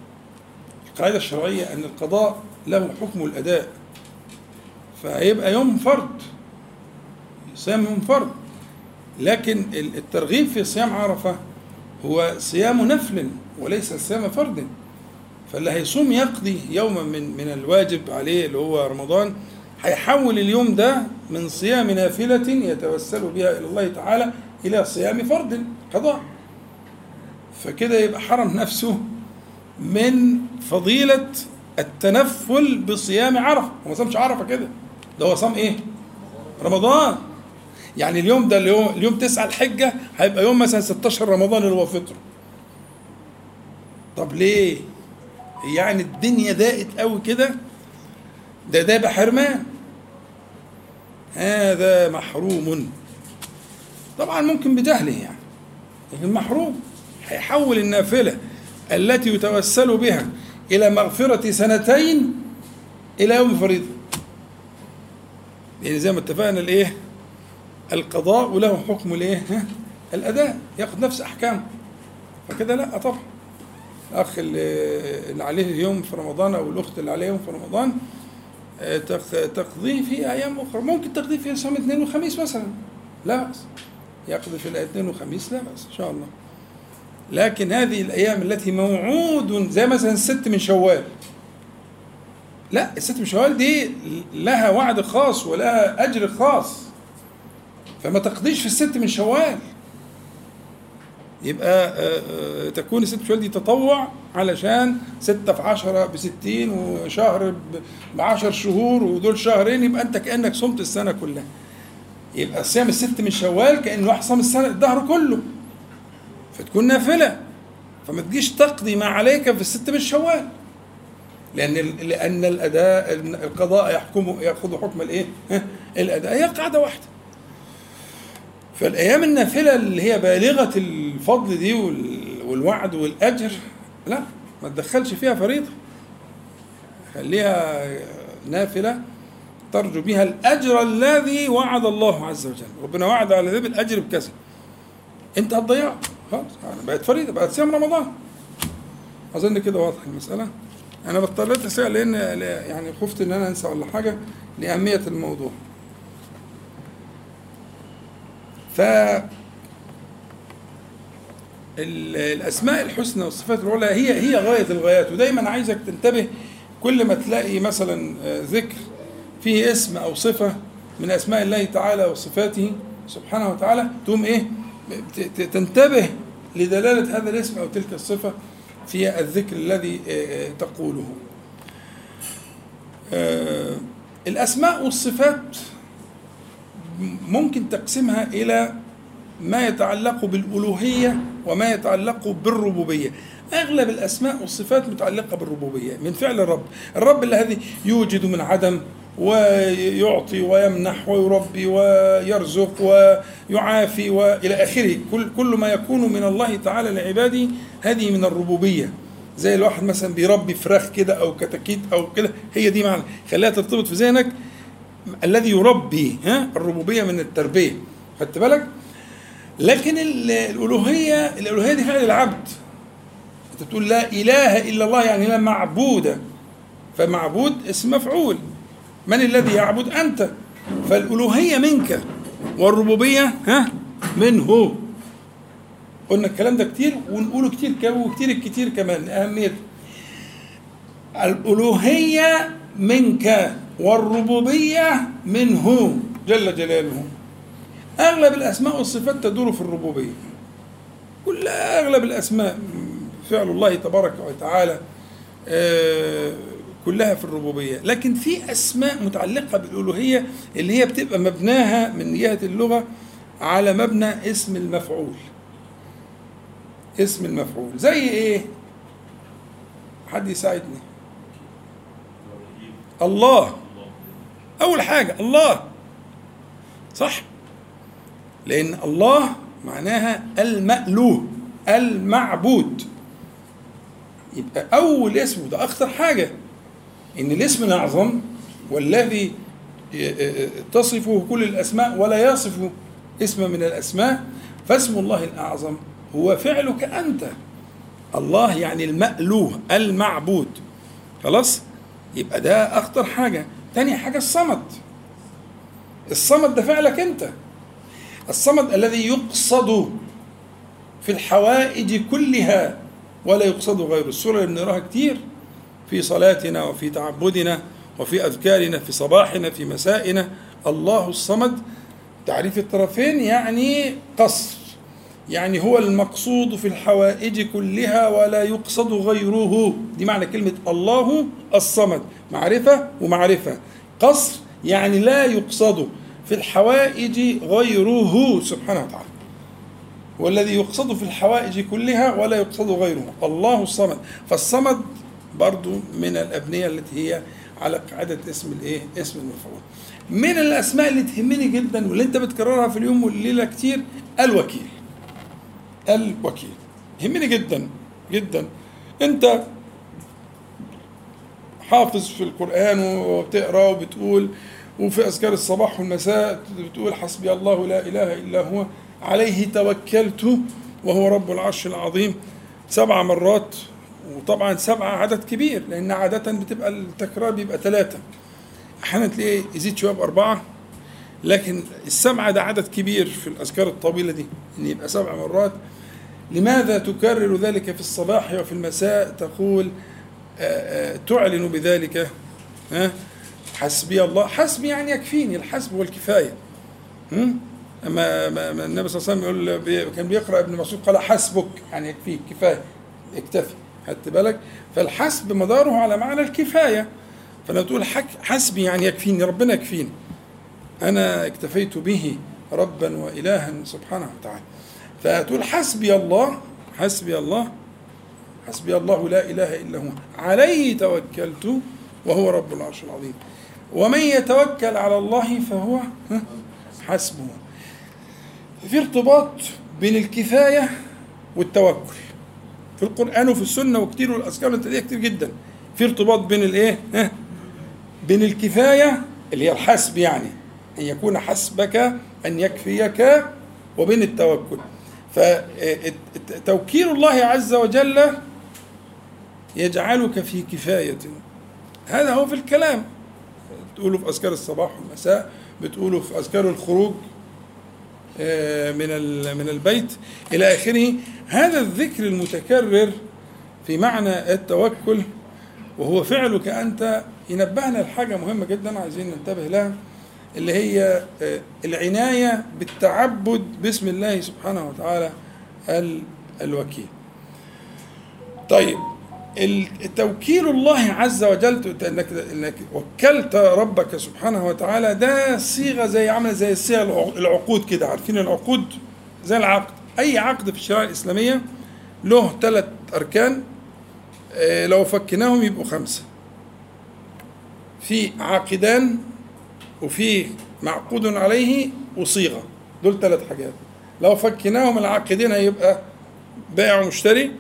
القاعدة الشرعية أن القضاء له حكم الأداء. فهيبقى يوم فرض صيام يوم فرض لكن الترغيب في صيام عرفة هو صيام نفل وليس صيام فرض فاللي هيصوم يقضي يوما من من الواجب عليه اللي هو رمضان هيحول اليوم ده من صيام نافلة يتوسل بها إلى الله تعالى إلى صيام فرض قضاء. فكده يبقى حرم نفسه. من فضيلة التنفل بصيام عرفة. هو ما صامش عرفة كده؟ ده هو صام إيه؟ رمضان. يعني اليوم ده اليوم اليوم 9 الحجة هيبقى يوم مثلا 16 رمضان اللي هو فطر طب ليه؟ يعني الدنيا ضاقت قوي كده. ده ده يبقى حرمان. هذا محروم. طبعا ممكن بجهله يعني. لكن محروم. هيحول النافلة. التي يتوسل بها إلى مغفرة سنتين إلى يوم فريضة. يعني زي ما اتفقنا الإيه؟ القضاء وله حكم الإيه؟ الأداء. يأخذ نفس أحكامه. فكده لا طبعا الاخ اللي عليه يوم في رمضان أو الأخت اللي عليها يوم في رمضان آه، تقضيه في أيام أخرى. ممكن تقضيه في صوم اثنين وخميس مثلا. لا بأس. يقضي في الاثنين وخميس لا بأس إن شاء الله. لكن هذه الأيام التي موعود زي مثلا الست من شوال. لا الست من شوال دي لها وعد خاص ولها أجر خاص. فما تقضيش في الست من شوال. يبقى آه، آه، تكون الست شوال دي تطوع علشان ستة في عشرة بستين وشهر بعشر شهور ودول شهرين يبقى أنت كأنك صمت السنة كلها. يبقى صيام الست من شوال كأن واحد صام السنة الدهر كله. فتكون نافلة. فما تجيش تقضي ما عليك في الست من شوال. لأن لأن الأداء القضاء يحكم يأخذ حكم الإيه؟ الأداء. هي قاعدة واحدة. فالأيام النافلة اللي هي بالغة الفضل دي والوعد والأجر لا ما تدخلش فيها فريضة. خليها نافلة ترجو بها الأجر الذي وعد الله عز وجل. ربنا وعد على ذي الأجر بكذا. أنت هتضيعه. خلاص يعني بقت فريضه بقت صيام رمضان. أظن كده واضح المسألة. أنا بطلت أسأل لأن يعني خفت إن أنا أنسى ولا حاجة لأهمية الموضوع. ف الأسماء الحسنى والصفات العلى هي هي غاية الغايات ودايما عايزك تنتبه كل ما تلاقي مثلا آه، ذكر فيه اسم أو صفة من أسماء الله تعالى وصفاته سبحانه وتعالى تقوم إيه؟ تنتبه لدلالة هذا الاسم أو تلك الصفة في الذكر الذي آه، آه، تقوله. الأسماء والصفات ممكن تقسمها إلى ما يتعلق بالألوهية وما يتعلق بالربوبية. أغلب الأسماء والصفات متعلقة بالربوبية من فعل الرب. الرب الذي يوجد من عدم ويعطي ويمنح ويربي ويرزق ويعافي والى آخره. كل كل ما يكون من الله تعالى لعباده هذه من الربوبية. زي الواحد مثلا بيربي فراخ كده أو كتاكيت أو كده هي دي معنى. خليها ترتبط في ذهنك. الذي يربي ها الربوبية من التربية. خدت بالك؟ لكن الألوهية الألوهية دي فعل العبد أنت بتقول لا إله إلا الله يعني لا معبود. فمعبود اسم مفعول. من الذي يعبد أنت؟ فالألوهية منك والربوبية ها؟ منه. قلنا الكلام ده كتير ونقوله كتير وكتير الكتير كمان اهميته الألوهية منك والربوبية منه جل جلاله. أغلب الأسماء والصفات تدور في الربوبية. كل أغلب الأسماء فعل الله تبارك وتعالى آه، كلها في الربوبية. لكن في أسماء متعلقة بالألوهية اللي هي بتبقى مبناها من جهة اللغة على مبنى اسم المفعول. اسم المفعول. زي إيه؟ حد يساعدني. الله. أول حاجة الله. صح؟ لأن الله معناها المألوه المعبود. يبقى أول اسم ده أخطر حاجة. إن الاسم الأعظم والذي تصفه كل الأسماء ولا يصف اسم من الأسماء فاسم الله الأعظم هو فعلك أنت. الله يعني المألوه المعبود. خلاص؟ يبقى ده أخطر حاجة. تاني حاجة الصمد. الصمد ده فعلك أنت. الصمد الذي يقصد في الحوائج كلها ولا يقصد غيره. السورة اللي بنقراها كتير. في صلاتنا وفي تعبدنا وفي أذكارنا في صباحنا في مسائنا. الله الصمد. تعريف الطرفين يعني قصر يعني هو المقصود في الحوائج كلها ولا يقصد غيره. دي معنى كلمة الله الصمد. معرفة ومعرفة. قصر يعني لا يقصد في الحوائج غيره. سبحانه وتعالى. والذي يقصد في الحوائج كلها ولا يقصد غيره. الله الصمد. فالصمد برضو من الأبنية التي هي على قاعدة اسم الإيه؟ اسم المفعول. من الأسماء اللي تهمني جدا واللي أنت بتكررها في اليوم والليلة كتير الوكيل. الوكيل. يهمني جدا جدا. أنت حافظ في القرآن وبتقرأ وبتقول وفي أذكار الصباح والمساء بتقول حسبي الله لا إله إلا هو عليه توكلت وهو رب العرش العظيم. سبع مرات وطبعا سبعة عدد كبير لأن عادة بتبقى التكرار بيبقى ثلاثة. أحيانا تلاقيه يزيد شوية بأربعة لكن السبعة ده عدد كبير في الأذكار الطويلة دي إن يبقى سبع مرات. لماذا تكرر ذلك في الصباح وفي المساء؟ تقول تعلن بذلك حسبي الله. حسبي يعني يكفيني الحسب والكفاية. أما النبي صلى الله عليه وسلم يقول كان بيقرأ ابن مسعود قال حسبك يعني يكفيك كفاية اكتفي. خدت بالك؟ فالحسب مداره على معنى الكفاية. فلو تقول حسبي يعني يكفيني ربنا يكفيني. أنا اكتفيت به ربا وإلها سبحانه وتعالى. فتقول حسبي الله حسبي الله حسبي الله لا إله إلا هو. عليه توكلت وهو رب العرش العظيم. ومن يتوكل على الله فهو حسبه. في ارتباط بين الكفاية والتوكل. في القرآن وفي السنة وكتير والأذكار التالية كتير جدا. في ارتباط بين الإيه؟ بين الكفاية اللي هي الحسب يعني أن يكون حسبك أن يكفيك وبين التوكل. فتوكيل الله عز وجل يجعلك في كفاية. هذا هو في الكلام. بتقوله في أذكار الصباح والمساء بتقوله في أذكار الخروج. من من البيت إلى آخره. هذا الذكر المتكرر في معنى التوكل وهو فعلك أنت ينبهنا لحاجة مهمة جدا عايزين ننتبه لها اللي هي العناية بالتعبد باسم الله سبحانه وتعالى الوكيل. طيب التوكيل الله عز وجل انك إنك وكلت ربك سبحانه وتعالى ده صيغة زي عاملة زي الصيغه العقود كده عارفين العقود؟ زي العقد. أي عقد في الشريعة الإسلامية له ثلاث أركان لو فكناهم يبقوا خمسة. في عاقدان وفي معقود عليه وصيغة. دول ثلاث حاجات. لو فكناهم العاقدين هيبقى بائع ومشتري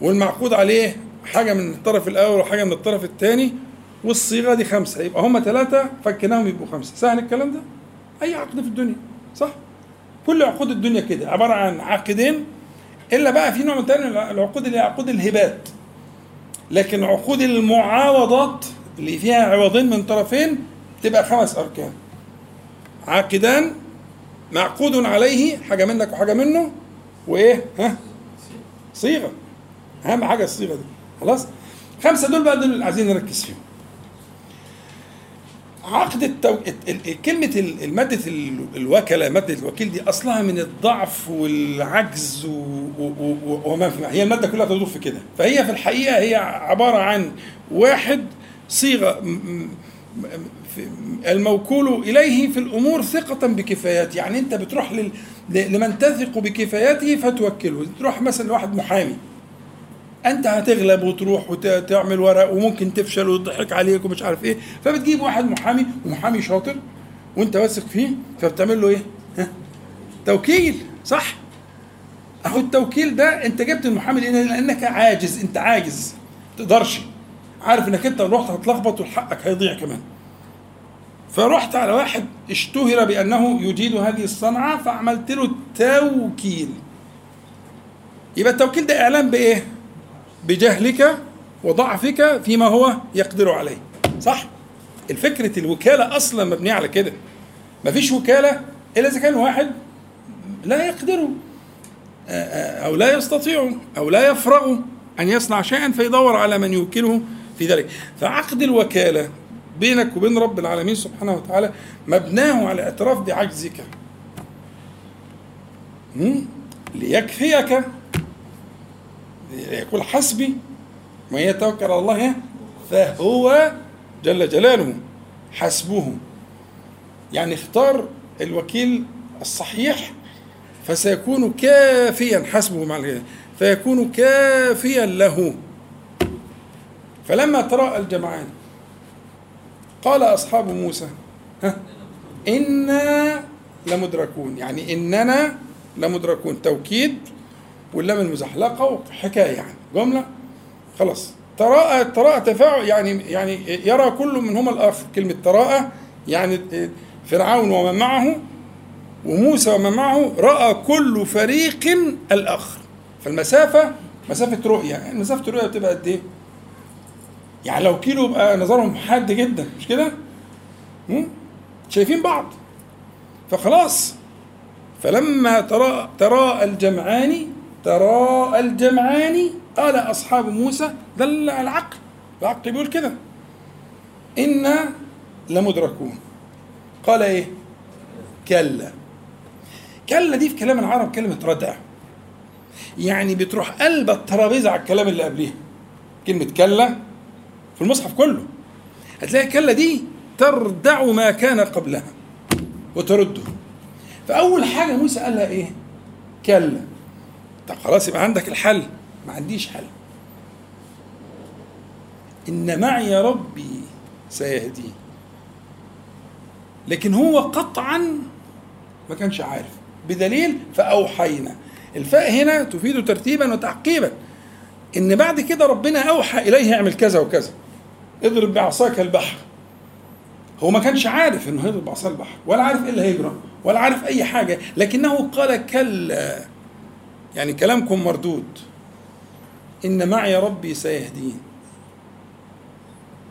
والمعقود عليه حاجة من الطرف الأول وحاجة من الطرف الثاني والصيغة دي خمسة. يبقى هم ثلاثة فكناهم يبقوا خمسة. سهل الكلام ده؟ أي عقد في الدنيا. صح؟ كل عقود الدنيا كده. عبارة عن عقدين إلا بقى في نوع تاني العقود اللي هي عقود الهبات. لكن عقود المعاوضات اللي فيها عوضين من طرفين تبقى خمس أركان. عاقدان معقود عليه حاجة منك وحاجة منه وإيه؟ ها؟ صيغة. أهم حاجة الصيغة دي. خلاص؟ خمسة دول بقى دول اللي عايزين نركز فيهم. عقد التو... كلمة المادة الوكلة مادة الوكيل دي أصلها من الضعف والعجز و... و... و... وما في هي المادة كلها تدور في كده. فهي في الحقيقة هي عبارة عن واحد صيغة الموكول إليه في الأمور ثقة بكفايات يعني أنت بتروح لل... لمن تثق بكفاياته فتوكله. تروح مثلا لواحد محامي. أنت هتغلب وتروح وتعمل ورق وممكن تفشل ويضحك عليك ومش عارف إيه فبتجيب واحد محامي ومحامي شاطر وأنت واثق فيه فبتعمل له إيه؟ ها؟ توكيل صح؟ أهو التوكيل ده أنت جبت المحامي لأنك عاجز أنت عاجز تقدرش عارف إنك أنت رحت هتلخبط وحقك هيضيع كمان فرحت على واحد اشتهر بأنه يجيد هذه الصنعة فعملت له توكيل يبقى التوكيل ده إعلان بإيه؟ بجهلك وضعفك فيما هو يقدر عليه. صح؟ الفكرة الوكالة أصلا مبنية على كده. مفيش وكالة إلا إذا كان واحد لا يقدر أو لا يستطيع أو لا يفرغ أن يصنع شيئا فيدور على من يوكله في ذلك. فعقد الوكالة بينك وبين رب العالمين سبحانه وتعالى مبناه على اعتراف بعجزك. ليكفيك يقول حسبي من يتوكل على الله فهو جل جلاله حسبه. يعني اختار الوكيل الصحيح فسيكون كافيا حسبه مع فيكون كافيا له. فلما تراءى الجمعان قال أصحاب موسى ها إنا لمدركون يعني إننا لمدركون توكيد واللام المزحلقة وحكاية يعني. جملة؟ خلاص. تراءى تراءى تفاعل يعني يعني يرى كل منهما الآخر. كلمة تراءى يعني فرعون ومن معه وموسى ومن معه رأى كل فريق الآخر. فالمسافة مسافة رؤية. يعني مسافة الرؤية بتبقى قد إيه؟ يعني لو كيلو يبقى نظرهم حاد جدا. مش كده؟ شايفين بعض. فخلاص. فلما ترى تراءى الجمعان تراءى الجمعان قال أصحاب موسى دل العقل. العقل بيقول كده إنا لمدركون. قال إيه؟ كلا. كلا دي في كلام العرب كلمة ردع. يعني بتروح قلب الترابيزة على الكلام اللي قبليها. كلمة كلا في المصحف كله. هتلاقي كلا دي تردع ما كان قبلها وترده. فأول حاجة موسى قال لها إيه؟ كلا. طب خلاص يبقى عندك الحل. ما عنديش حل. إن معي ربي سيهدين لكن هو قطعا ما كانش عارف. بدليل فأوحينا. الفاء هنا تفيد ترتيبا وتعقيبا. إن بعد كده ربنا أوحى إليه اعمل كذا وكذا. اضرب بعصاك البحر. هو ما كانش عارف إنه هيضرب بعصا البحر ولا عارف إيه اللي هيجرى ولا عارف أي حاجة لكنه قال كلا. يعني كلامكم مردود. إن معي ربي سيهدين.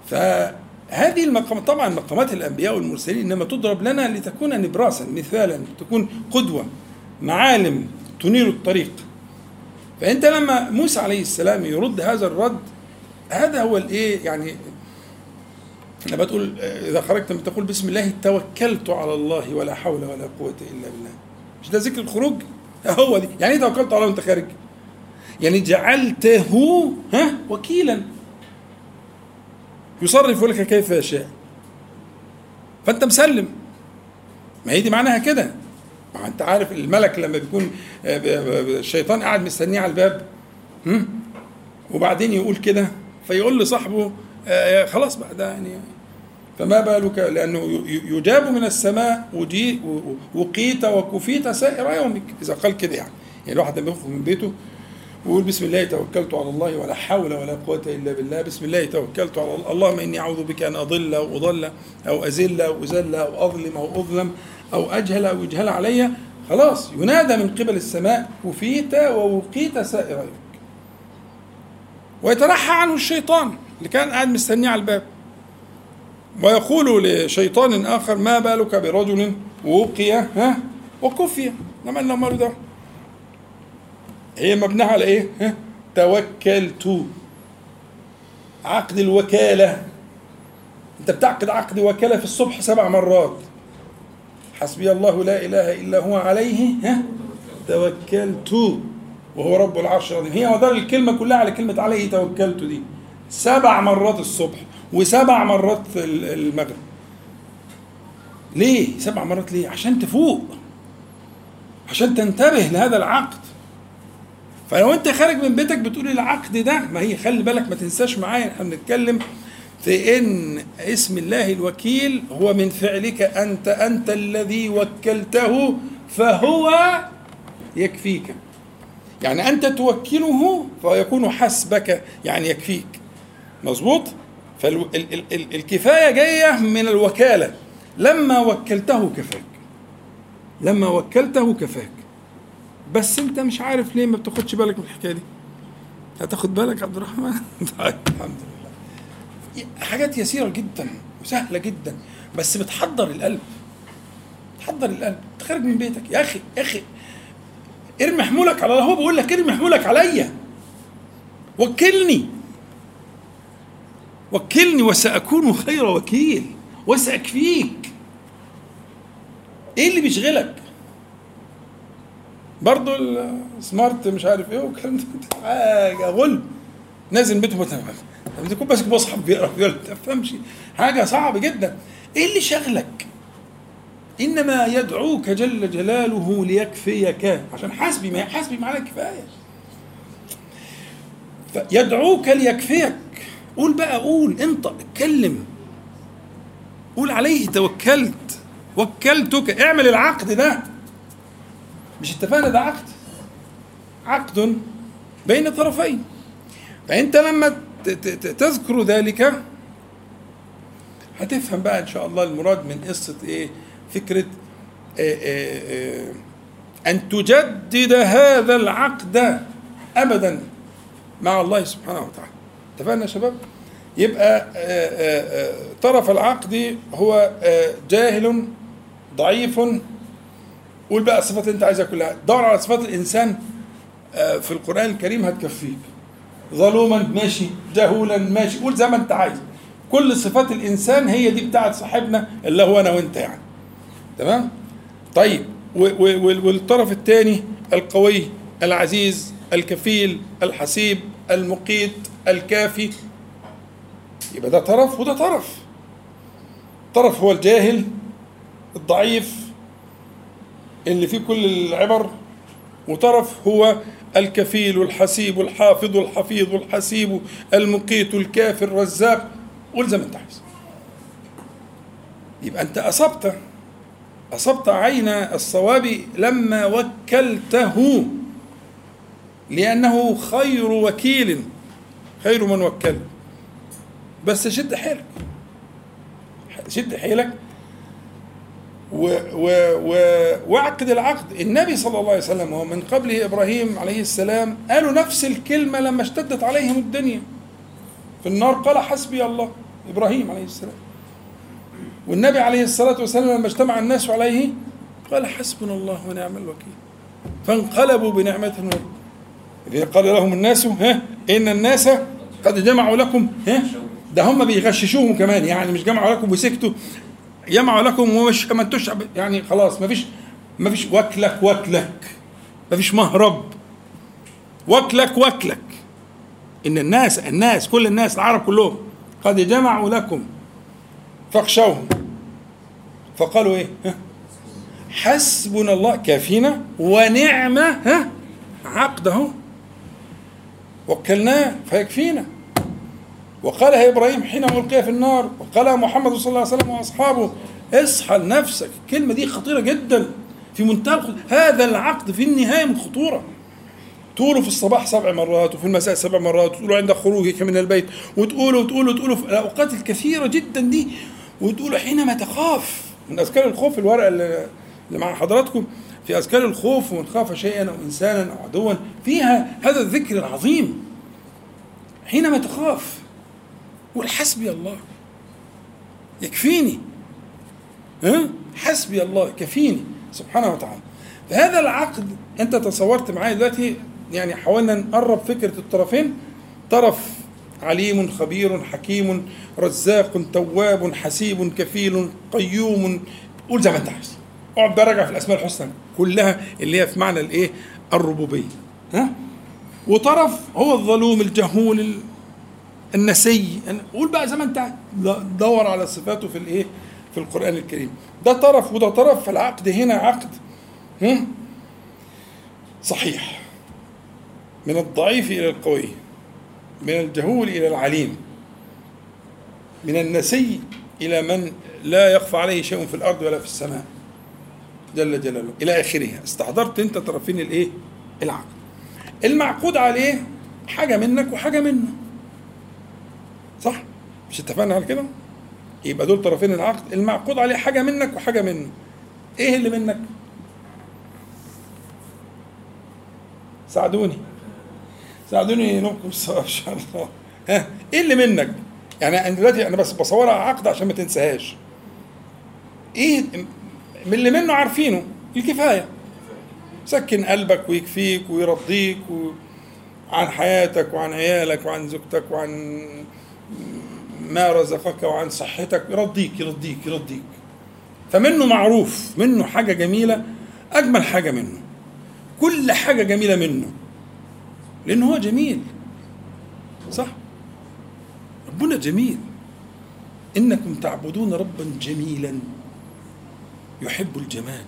فهذه المقامات طبعا مقامات الأنبياء والمرسلين إنما تضرب لنا لتكون نبراسا مثالا تكون قدوة معالم تنير الطريق. فأنت لما موسى عليه السلام يرد هذا الرد هذا هو الإيه؟ يعني لما تقول إذا خرجت تقول بسم الله توكلت على الله ولا حول ولا قوة إلا بالله. مش ده ذكر الخروج؟ هو دي. يعني إيه توكلت على وانت خارج يعني جعلته ها وكيلا. يصرف لك كيف يشاء. فأنت مسلم. ما هي دي معناها كده. ما أنت عارف الملك لما بيكون الشيطان قاعد مستنيه على الباب. وبعدين يقول كده. فيقول لصاحبه خلاص بقى ده يعني فما بالك؟ لأنه يجاب من السماء وقيت وكفيت سائر يومك. إذا قال كده يعني. يعني الواحد لما يخرج من بيته ويقول بسم الله توكلت على الله ولا حول ولا قوة إلا بالله. بسم الله توكلت على الله. اللهم إني أعوذ بك أن أضل أو أضل أو أزل أو أزل أو أظلم أو أظلم أو أجهل أو يجهل علي. خلاص. ينادى من قبل السماء كفيت ووقيت سائر يومك. ويترحى عنه الشيطان اللي كان قاعد مستنيه على الباب. ويقول لشيطان آخر ما بالك برجل وقي ها؟ وكفي. لما لو ماله ده هي مبنية على إيه؟ ها؟ توكلت. عقد الوكالة. أنت بتعقد عقد وكالة في الصبح سبع مرات. حسبي الله لا إله إلا هو عليه ها؟ توكلت. وهو رب العرش العظيم. هي مدار الكلمة كلها على كلمة عليه توكلت دي. سبع مرات الصبح. وسبع مرات المغرب. ليه؟ سبع مرات ليه؟ عشان تفوق. عشان تنتبه لهذا العقد. فلو انت خارج من بيتك بتقول العقد ده ما هي خلي بالك ما تنساش معايا إحنا بنتكلم في إن اسم الله الوكيل هو من فعلك أنت أنت الذي وكلته فهو يكفيك. يعني أنت توكله فيكون حسبك يعني يكفيك. مظبوط؟ فالكفايه جاية من الوكالة. لما وكلته كفاك. لما وكلته كفاك. بس انت مش عارف ليه ما بتاخدش بالك من الحكاية دي. هتاخد بالك يا عبد الرحمن؟ طيب الحمد لله. حاجات يسيرة جدا وسهلة جدا بس بتحضر القلب. تحضر القلب. تخرج من بيتك. يا أخي يا أخي ارمي حمولك على الله. هو بيقول لك ارمي حمولك عليا. وكلني. وكلني وسأكون خير وكيل وسأكفيك إيه اللي بيشغلك؟ برضه السمارت مش عارف إيه والكلام ده. حاجة غل. نازل بيته مثلا تكون ماسك مصحف بيقرأ ما تفهمش. حاجة صعبة جدا. إيه اللي شغلك؟ إنما يدعوك جل جلاله ليكفيك. عشان حسبي ما حسبي معناه كفاية. يدعوك ليكفيك. قول بقى قول انطق اتكلم. قول عليه توكلت وكلتك. اعمل العقد ده. مش اتفقنا ده عقد؟ عقد بين طرفين. فأنت لما تذكر ذلك هتفهم بقى إن شاء الله المراد من قصة إيه؟ فكرة إيه إيه إيه أن تجدد هذا العقد ابدا مع الله سبحانه وتعالى. اتفقنا يا شباب؟ يبقى طرف العقد هو جاهل ضعيف قول بقى الصفات اللي انت عايزها كلها. دور على صفات الإنسان في القرآن الكريم هتكفيك. ظلوما ماشي. جهولا ماشي. قول زي ما انت عايز. كل صفات الإنسان هي دي بتاعت صاحبنا اللي هو أنا وأنت يعني. تمام؟ طيب. والطرف الثاني القوي العزيز الكفيل الحسيب المقيت. الكافي. يبقى ده طرف وده طرف. طرف هو الجاهل الضعيف اللي فيه كل العبر وطرف هو الكفيل الحسيب الحافظ الحفيظ الحسيب المقيت الكافر الرزاق. قول زي ما انت عايز. يبقى انت أصبت أصبت عين الصواب لما وكلته لأنه خير وكيل. خير من وكل بس شد حيلك. شد حيلك. و و و واعقد العقد. النبي صلى الله عليه وسلم ومن قبله إبراهيم عليه السلام قالوا نفس الكلمة لما اشتدت عليهم الدنيا. في النار قال حسبي الله. إبراهيم عليه السلام. والنبي عليه الصلاة والسلام لما اجتمع الناس عليه قال حسبنا الله ونعم الوكيل. فانقلبوا بنعمة إذ قال لهم الناس ها إن الناس قد جمعوا لكم ها ده هم بيغششوهم كمان يعني مش جمعوا لكم وسكتوا جمعوا لكم ومش ما انتوش يعني خلاص ما فيش ما فيش وكلك وكلك ما فيش مهرب. وكلك وكلك إن الناس الناس كل الناس العرب كلهم قد جمعوا لكم فاخشوهم. فقالوا إيه؟ ها؟ حسبنا الله كافينا ونعمة ها؟ عقده وكلناه فيكفينا وقالها إبراهيم حين القي في النار وقالها محمد صلى الله عليه وسلم وأصحابه اصحى لنفسك الكلمة دي خطيرة جدا. في منتهى. هذا العقد في النهاية من الخطوره تقولوا في الصباح سبع مرات وفي المساء سبع مرات وتقولوا عند خروجك من البيت وتقولوا وتقولوا وتقولوا في الأوقات الكثيرة جدا دي وتقولوا حينما تخاف. من أذكار الخوف الورقة اللي مع حضراتكم في أذكار الخوف ومن خاف شيئا أو انسانا أو عدوا فيها هذا الذكر العظيم. حينما تخاف قول حسبي الله. يكفيني. ها؟ حسبي الله كفيني سبحانه وتعالى. فهذا العقد أنت تصورت معايا دلوقتي يعني حاولنا نقرب فكرة الطرفين. طرف عليم خبير حكيم رزاق تواب حسيب كفيل قيوم. قول زي ما أنت عايز. أقعد راجع في الأسماء الحسنى كلها اللي هي في معنى الإيه؟ الربوبية. ها؟ وطرف هو الظلوم الجهول ال- النسي. قول بقى زي ما أنت. دور على صفاته في الإيه؟ في القرآن الكريم. ده طرف وده طرف فالعقد هنا عقد. هم؟ صحيح. من الضعيف إلى القوي من الجهول إلى العليم من النسي إلى من لا يخفى عليه شيء في الأرض ولا في السماء. جل جلاله إلى اخره استحضرت أنت طرفين الإيه؟ العقد. المعقود عليه حاجة منك وحاجة منه. صح؟ مش اتفقنا على كده؟ يبقى دول طرفين العقد؟ المعقود عليه حاجة منك وحاجة منه. إيه اللي منك؟ ساعدوني. ساعدوني نبكم الصواب إن شاء الله. ها؟ إيه اللي منك؟ يعني أنا دلوقتي أنا بس بصورها عقد عشان ما تنساهاش. إيه؟ من اللي منه عارفينه الكفاية. سكن قلبك ويكفيك ويرضيك و... عن حياتك وعن عيالك وعن زوجتك وعن ما رزقك وعن صحتك. يرضيك يرضيك يرضيك. فمنه معروف منه حاجة جميلة أجمل حاجة منه. كل حاجة جميلة منه. لأنه هو جميل. صح؟ ربنا جميل. إنكم تعبدون ربا جميلا. يحب الجمال.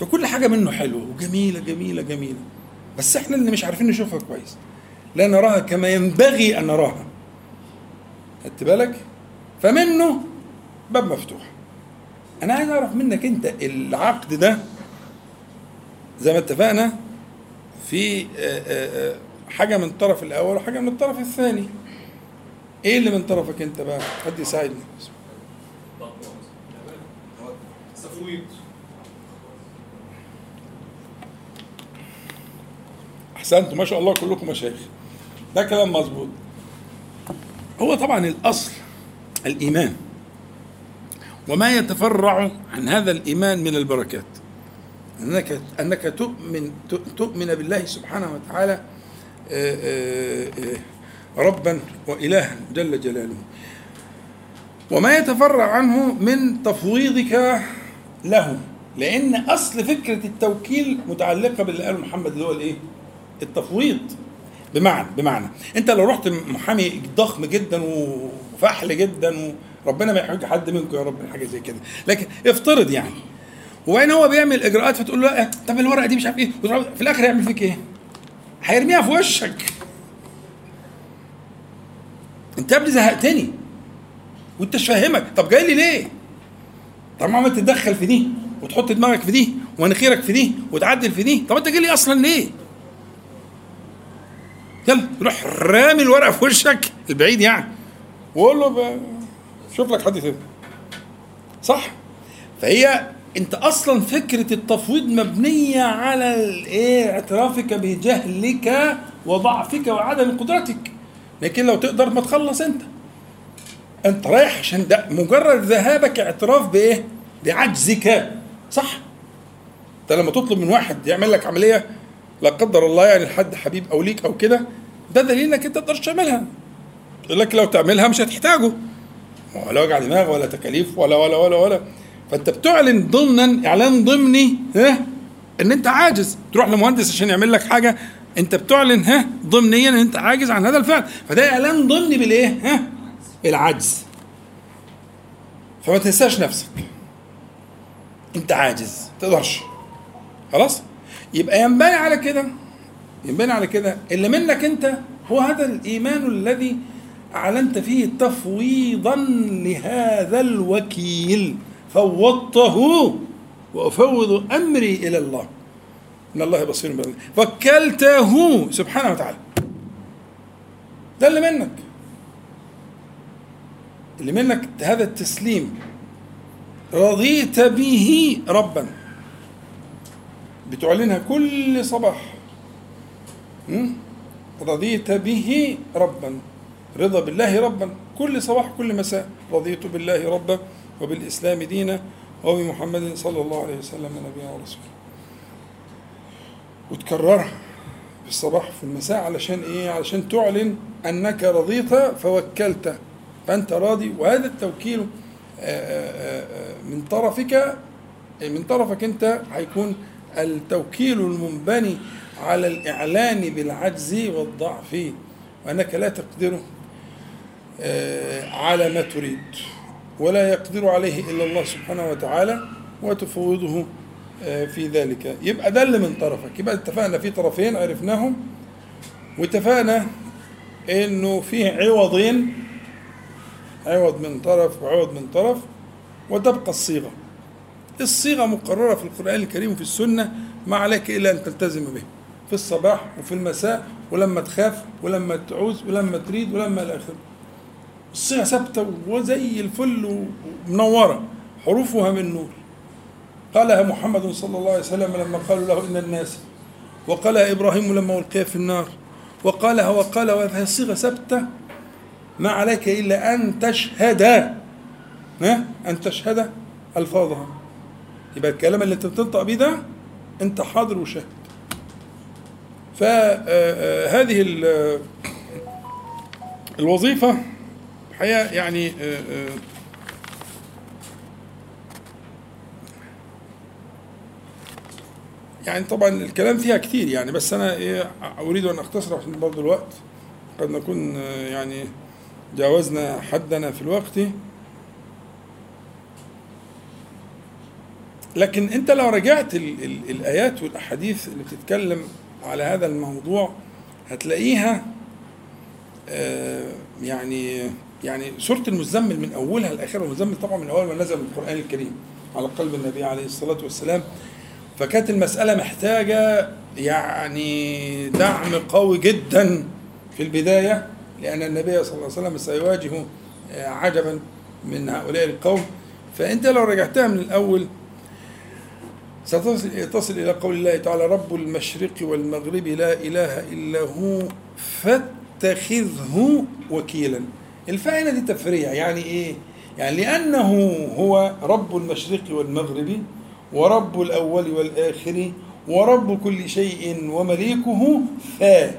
فكل حاجة منه حلوة وجميلة جميلة جميلة. بس إحنا اللي مش عارفين نشوفها كويس. لا نراها كما ينبغي أن نراها. خدت بالك؟ فمنه باب مفتوح. أنا عايز أعرف منك أنت العقد ده زي ما اتفقنا في آه، آه، آه، حاجة من الطرف الأول وحاجة من الطرف الثاني. إيه اللي من طرفك أنت بقى؟ حد يساعدني. تفويض أحسنتوا ما شاء الله كلكم مشايخ. ده كلام مظبوط. هو طبعا الأصل الإيمان. وما يتفرع عن هذا الإيمان من البركات. أنك أنك تؤمن تؤمن بالله سبحانه وتعالى آه، آه، آه، ربا والها جل جلاله. وما يتفرع عنه من تفويضك له لأن أصل فكرة التوكيل متعلقة باللي قاله محمد اللي هو الإيه؟ التفويض. بمعنى بمعنى أنت لو رحت محامي ضخم جدا وفحل جدا وربنا ما يحرج حد منكم يا رب حاجة زي كده. لكن افترض يعني وبعدين هو بيعمل إجراءات فتقول له لا طب الورقة دي مش عارف إيه. في الآخر يعمل فيك إيه؟ هيرميها في وشك. أنت يا ابني زهقتني. وأنت مش فاهمك. طب جاي لي ليه؟ طب ما عمال تتدخل في دي وتحط دماغك في دي ومناخيرك في دي وتعدل في دي طب انت جاي لي أصلا ليه؟ يلا روح رامي الورقة في وشك البعيد يعني. وقول له شوف لك حد تاني. صح؟ فهي انت أصلا فكرة التفويض مبنية على الايه اعترافك بجهلك وضعفك وعدم قدرتك. لكن لو تقدر ما تخلص انت. أنت رايح عشان ده مجرد ذهابك اعتراف بإيه؟ بعجزك. صح؟ انت لما تطلب من واحد يعمل لك عملية لا قدر الله يعني لحد حبيب أو ليك أو كده ده دليل إنك أنت ما تقدرش تعملها. يقول لك لو تعملها مش هتحتاجه. ولا وجع دماغ ولا تكاليف ولا ولا ولا ولا. فأنت بتعلن ضمنا إعلان ضمني ها إن أنت عاجز. تروح لمهندس عشان يعمل لك حاجة أنت بتعلن ها ضمنيا إن أنت عاجز عن هذا الفعل. فده إعلان ضمني بالإيه؟ ها؟ العجز. فما تنساش نفسك. أنت عاجز تقدرش. خلاص؟ يبقى ينبني على كده ينبني على كده. اللي منك أنت هو هذا الإيمان الذي أعلنت فيه تفويضا لهذا الوكيل. فوضته وأفوض أمري إلى الله. إن الله بصير بالعباد. وكلته سبحانه وتعالى. ده اللي منك. اللي منك هذا التسليم. رضيت به ربا. بتعلنها كل صباح? رضيت به ربا. رضا بالله ربا. كل صباح كل مساء. رضيت بالله ربا وبالإسلام دينا وبمحمد صلى الله عليه وسلم نبينا ورسوله وتكررها الصباح وفي المساء علشان إيه؟ علشان تعلن أنك رضيت فوكلت. فأنت راضي وهذا التوكيل آه، آه، آه، من طرفك من طرفك أنت هيكون التوكيل المنبني على الإعلان بالعجز والضعف وأنك لا تقدر على ما تريد ولا يقدر عليه إلا الله سبحانه وتعالى وتفوضه في ذلك. يبقى ده اللي من طرفك. يبقى اتفقنا في طرفين عرفناهم واتفقنا إنه فيه عوضين عوض من طرف وعوض من طرف وتبقى الصيغة. الصيغة مقررة في القرآن الكريم وفي السنة ما عليك إلا أن تلتزم به. في الصباح وفي المساء ولما تخاف ولما تعوز ولما تريد ولما إلى آخره. الصيغة ثابتة وزي الفل ومنورة. حروفها من نور. قالها محمد صلى الله عليه وسلم لما قالوا له إن الناس وقالها إبراهيم لما القي في النار. وقالها وقالها فهي صيغة ثابتة ما عليك إلا أن تشهد. أن تشهد ألفاظها. يبقى الكلام اللي أنت بتنطق بيه ده أنت حاضر وشاهد. فهذه الوظيفة الحقيقة يعني يعني طبعا الكلام فيها كثير يعني بس أنا إيه أريد أن أختصر عشان برضه الوقت قد نكون يعني جاوزنا حدنا في الوقت. لكن انت لو رجعت ال ال الآيات والأحاديث اللي بتتكلم على هذا الموضوع هتلاقيها آه يعني يعني سورة المزمل من أولها لآخرها. المزمل طبعا من أول ما نزل القرآن الكريم على قلب النبي عليه الصلاة والسلام. فكانت المسألة محتاجة يعني دعم قوي جدا في البداية. لأن النبي صلى الله عليه وسلم سيواجه عجبا من هؤلاء القوم فأنت لو رجعتها من الأول ستصل إلى قول الله تعالى رب المشرق والمغرب لا إله إلا هو فاتخذه وكيلا الفاء دي تفريع يعني إيه؟ يعني لأنه هو رب المشرق والمغرب ورب الأول والآخر ورب كل شيء ومليكه فا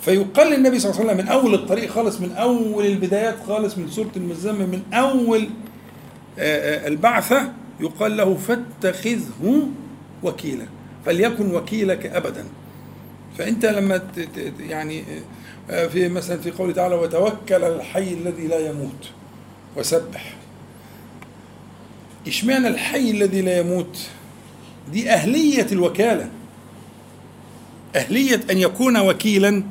فيقال للنبي صلى الله عليه وسلم من أول الطريق خالص من أول البدايات خالص من سورة المزمل من أول البعثة يقال له فاتخذه وكيلا فليكن وكيلك أبدا. فأنت لما يعني في مثلا في قوله تعالى وتوكل الحي الذي لا يموت وسبح. إشمعنى الحي الذي لا يموت؟ دي أهلية الوكالة. أهلية أن يكون وكيلا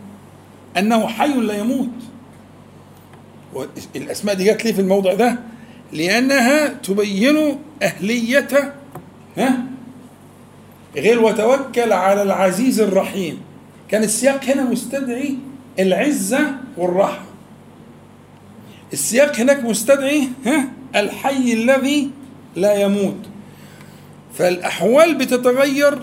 أنه حي لا يموت. الأسماء دي جت ليه في الموضع ده؟ لأنها تبين أهلية ها؟ غير وتوكل على العزيز الرحيم. كان السياق هنا مستدعي العزة والرحمة. السياق هناك مستدعي ها؟ الحي الذي لا يموت. فالأحوال بتتغير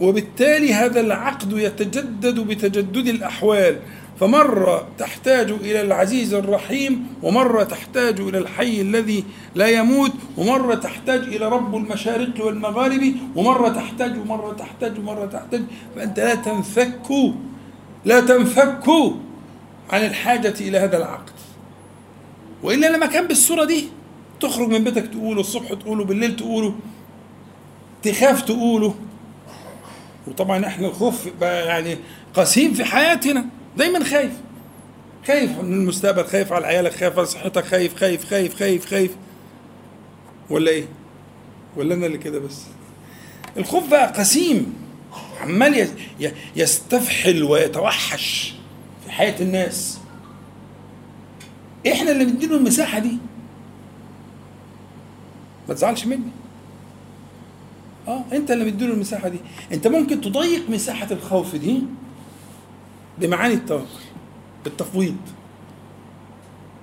وبالتالي هذا العقد يتجدد بتجدد الأحوال. فمرة تحتاج إلى العزيز الرحيم ومرة تحتاج إلى الحي الذي لا يموت ومرة تحتاج إلى رب المشارق والمغارب ومرة تحتاج ومرة تحتاج ومرة تحتاج. فأنت لا تنفك لا تنفك عن الحاجة إلى هذا العقد. وإلا لما كان بالصورة دي تخرج من بيتك تقوله الصبح تقوله بالليل تقوله تخاف تقوله. وطبعا إحنا الخوف بقى يعني قسيم في حياتنا دايما خايف. خايف من المستقبل خايف على عيالك خايف على صحتك خايف خايف خايف خايف خايف. ولا إيه؟ ولا أنا اللي كده بس؟ الخوف بقى قسيم. عمال يستفحل ويتوحش في حياة الناس. إحنا اللي بنديله المساحة دي. ما تزعلش مني. آه أنت اللي مديله المساحة دي. أنت ممكن تضيق مساحة الخوف دي بمعاني التوكل بالتفويض.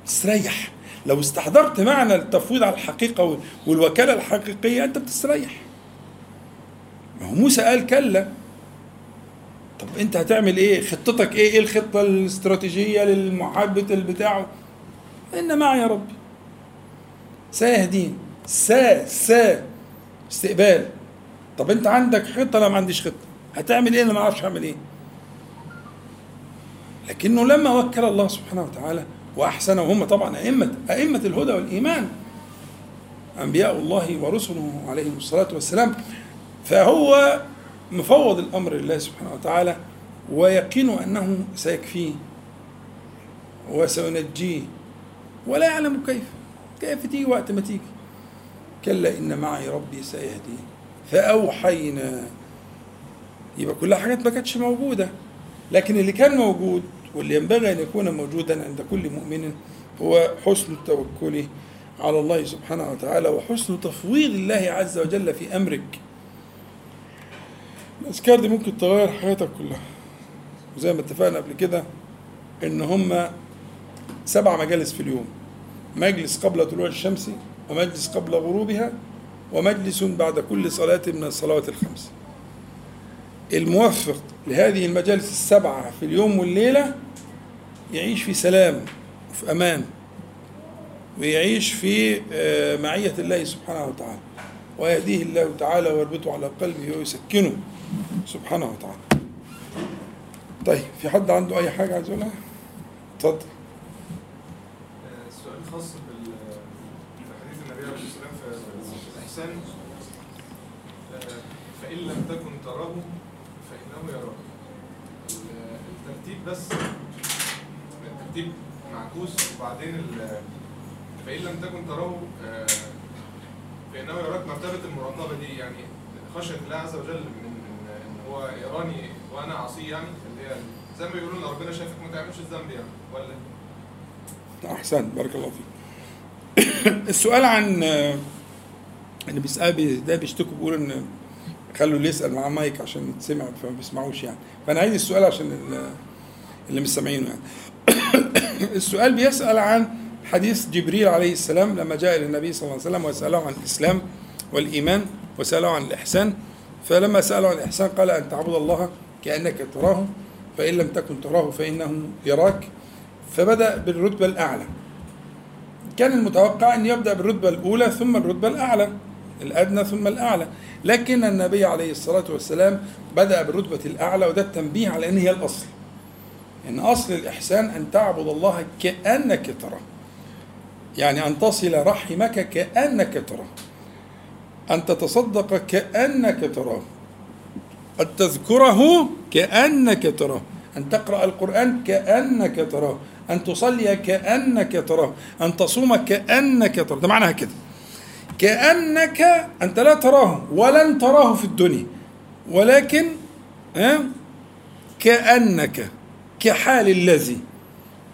تستريح. لو استحضرت معنى التفويض على الحقيقة والوكالة الحقيقية أنت بتستريح. ما هو موسى قال كلا. طب أنت هتعمل إيه؟ خطتك إيه؟ إيه الخطة الاستراتيجية للمحاربه البتاع؟ إن معي يا ربي. سيهدين سا سا. استقبال. طب انت عندك خطة؟ لا ما عنديش خطة. هتعمل إيه؟ أنا ما أعرفش اعمل إيه. لكنه لما وكل الله سبحانه وتعالى واحسن وهم طبعا أئمة أئمة الهدى والإيمان أنبياء الله ورسله عليهم الصلاة والسلام فهو مفوض الأمر لله سبحانه وتعالى ويقين أنه سيكفيه وسينجيه ولا يعلم كيف كيف تيجي وقت ما تيجي. كلا إن معي ربي سيهدين فأوحينا. يبقى كلها حاجات ما كانتش موجودة. لكن اللي كان موجود واللي ينبغي أن يكون موجودا عند كل مؤمن هو حسن التوكل على الله سبحانه وتعالى وحسن تفويض الله عز وجل في أمرك. الاذكار دي ممكن تغير حياتك كلها. وزي ما اتفقنا قبل كده إن هم سبع مجالس في اليوم. مجلس قبل طلوع الشمس ومجلس قبل غروبها ومجلس بعد كل صلاة من الصلوات الخمس. الموفق لهذه المجالس السبعة في اليوم والليلة يعيش في سلام وفي أمان ويعيش في آه، معية الله سبحانه وتعالى ويهديه الله تعالى ويربطه على قلبه ويسكنه سبحانه وتعالى. طيب في حد عنده أي حاجة عايز يقولها؟ اتفضل. السؤال خاص بال بحديث النبي عليه الصلاه الاحسان آه، فإن لم تكن تراه فإنه يراك ال- الترتيب بس الترتيب معكوس. وبعدين فإن لم تكن تراه آه، فإنه يراك مرتبة المراقبه دي. يعني خشية الله عز وجل من إن هو يراني وأنا عصية يعني اللي هي زي ما بيقولوا إن ربنا شايفك ما تعملش الذنب يعني ولا؟ أحسن بارك الله فيك. السؤال عن آه، اللي بيسأل بي- ده بيشتكوا بيقولوا إن خلوا اللي يسأل معاه مايك عشان يتسمع فما بيسمعوش يعني. فأنا عايز السؤال عشان ال- اللي مش سامعينه يعني. السؤال بيسأل عن حديث جبريل عليه السلام لما جاء إلى النبي صلى الله عليه وسلم وسأله عن الإسلام والإيمان وسأله عن الإحسان. فلما سأله عن الإحسان قال أن تعبد الله كأنك تراه فإن لم تكن تراه فإنه يراك. فبدأ بالرتبة الأعلى. كان المتوقع أن يبدأ بالرتبة الأولى ثم الرتبة الأعلى. الأدنى ثم الأعلى. لكن النبي عليه الصلاة والسلام بدأ بالرتبة الأعلى وده التنبيه على أن هي الأصل. إن أصل الإحسان أن تعبد الله كأنك تراه. يعني أن تصل رحمك كأنك تراه. أن تتصدق كأنك تراه. أن تذكره كأنك تراه. أن تقرأ القرآن كأنك تراه. أن تصلي كأنك تراه. أن تصوم كأنك تراه. ده معناها كده كأنك أنت لا تراه ولن تراه في الدنيا. ولكن كأنك كحال الذي.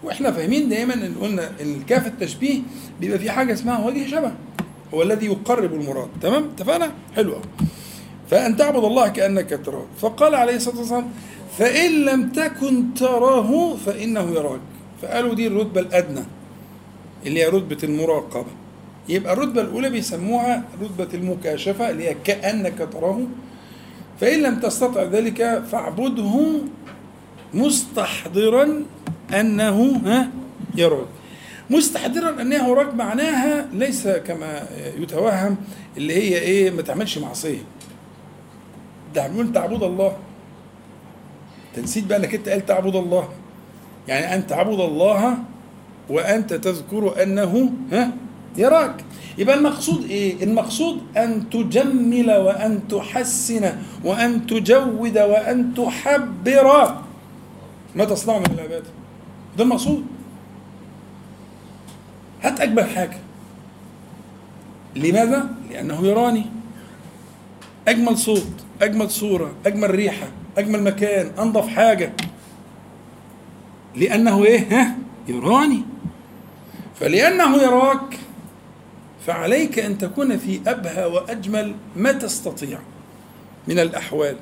وإحنا فاهمين دايما إن قلنا الكاف التشبيه بيبقى في حاجة اسمها وجه شبه. هو الذي يقرب المراد. تمام؟ اتفقنا؟ حلو فأن تعبد الله كأنك تراه. فقال عليه الصلاة والسلام فإن لم تكن تراه فإنه يراك. فقالوا دي الرتبة الأدنى اللي هي رتبة المراقبة. يبقى الرتبة الأولى بيسموها رتبة المكاشفة اللي هي كأنك تراه. فإن لم تستطع ذلك فاعبده مستحضرا أنه ها يراك مستحضرا أنه يراك معناها ليس كما يتوهم اللي هي إيه ما تعملش معصية. ده بيقول تعبد الله. انت نسيت بقى إنك أنت قال تعبد الله. يعني أن تعبد الله وأنت تذكر أنه ها يراك. يبقى المقصود إيه؟ المقصود أن تجمل وأن تحسن وأن تجود وأن تحبر. ما تصنع من العبادة. ده المقصود. هات اجمل حاجة. لماذا؟ لأنه يراني. أجمل صوت أجمل صورة أجمل ريحة أجمل مكان أنظف حاجة. لأنه إيه؟ ها؟ يراني. فلأنه يراك فعليك أن تكون في أبهى وأجمل ما تستطيع من الأحوال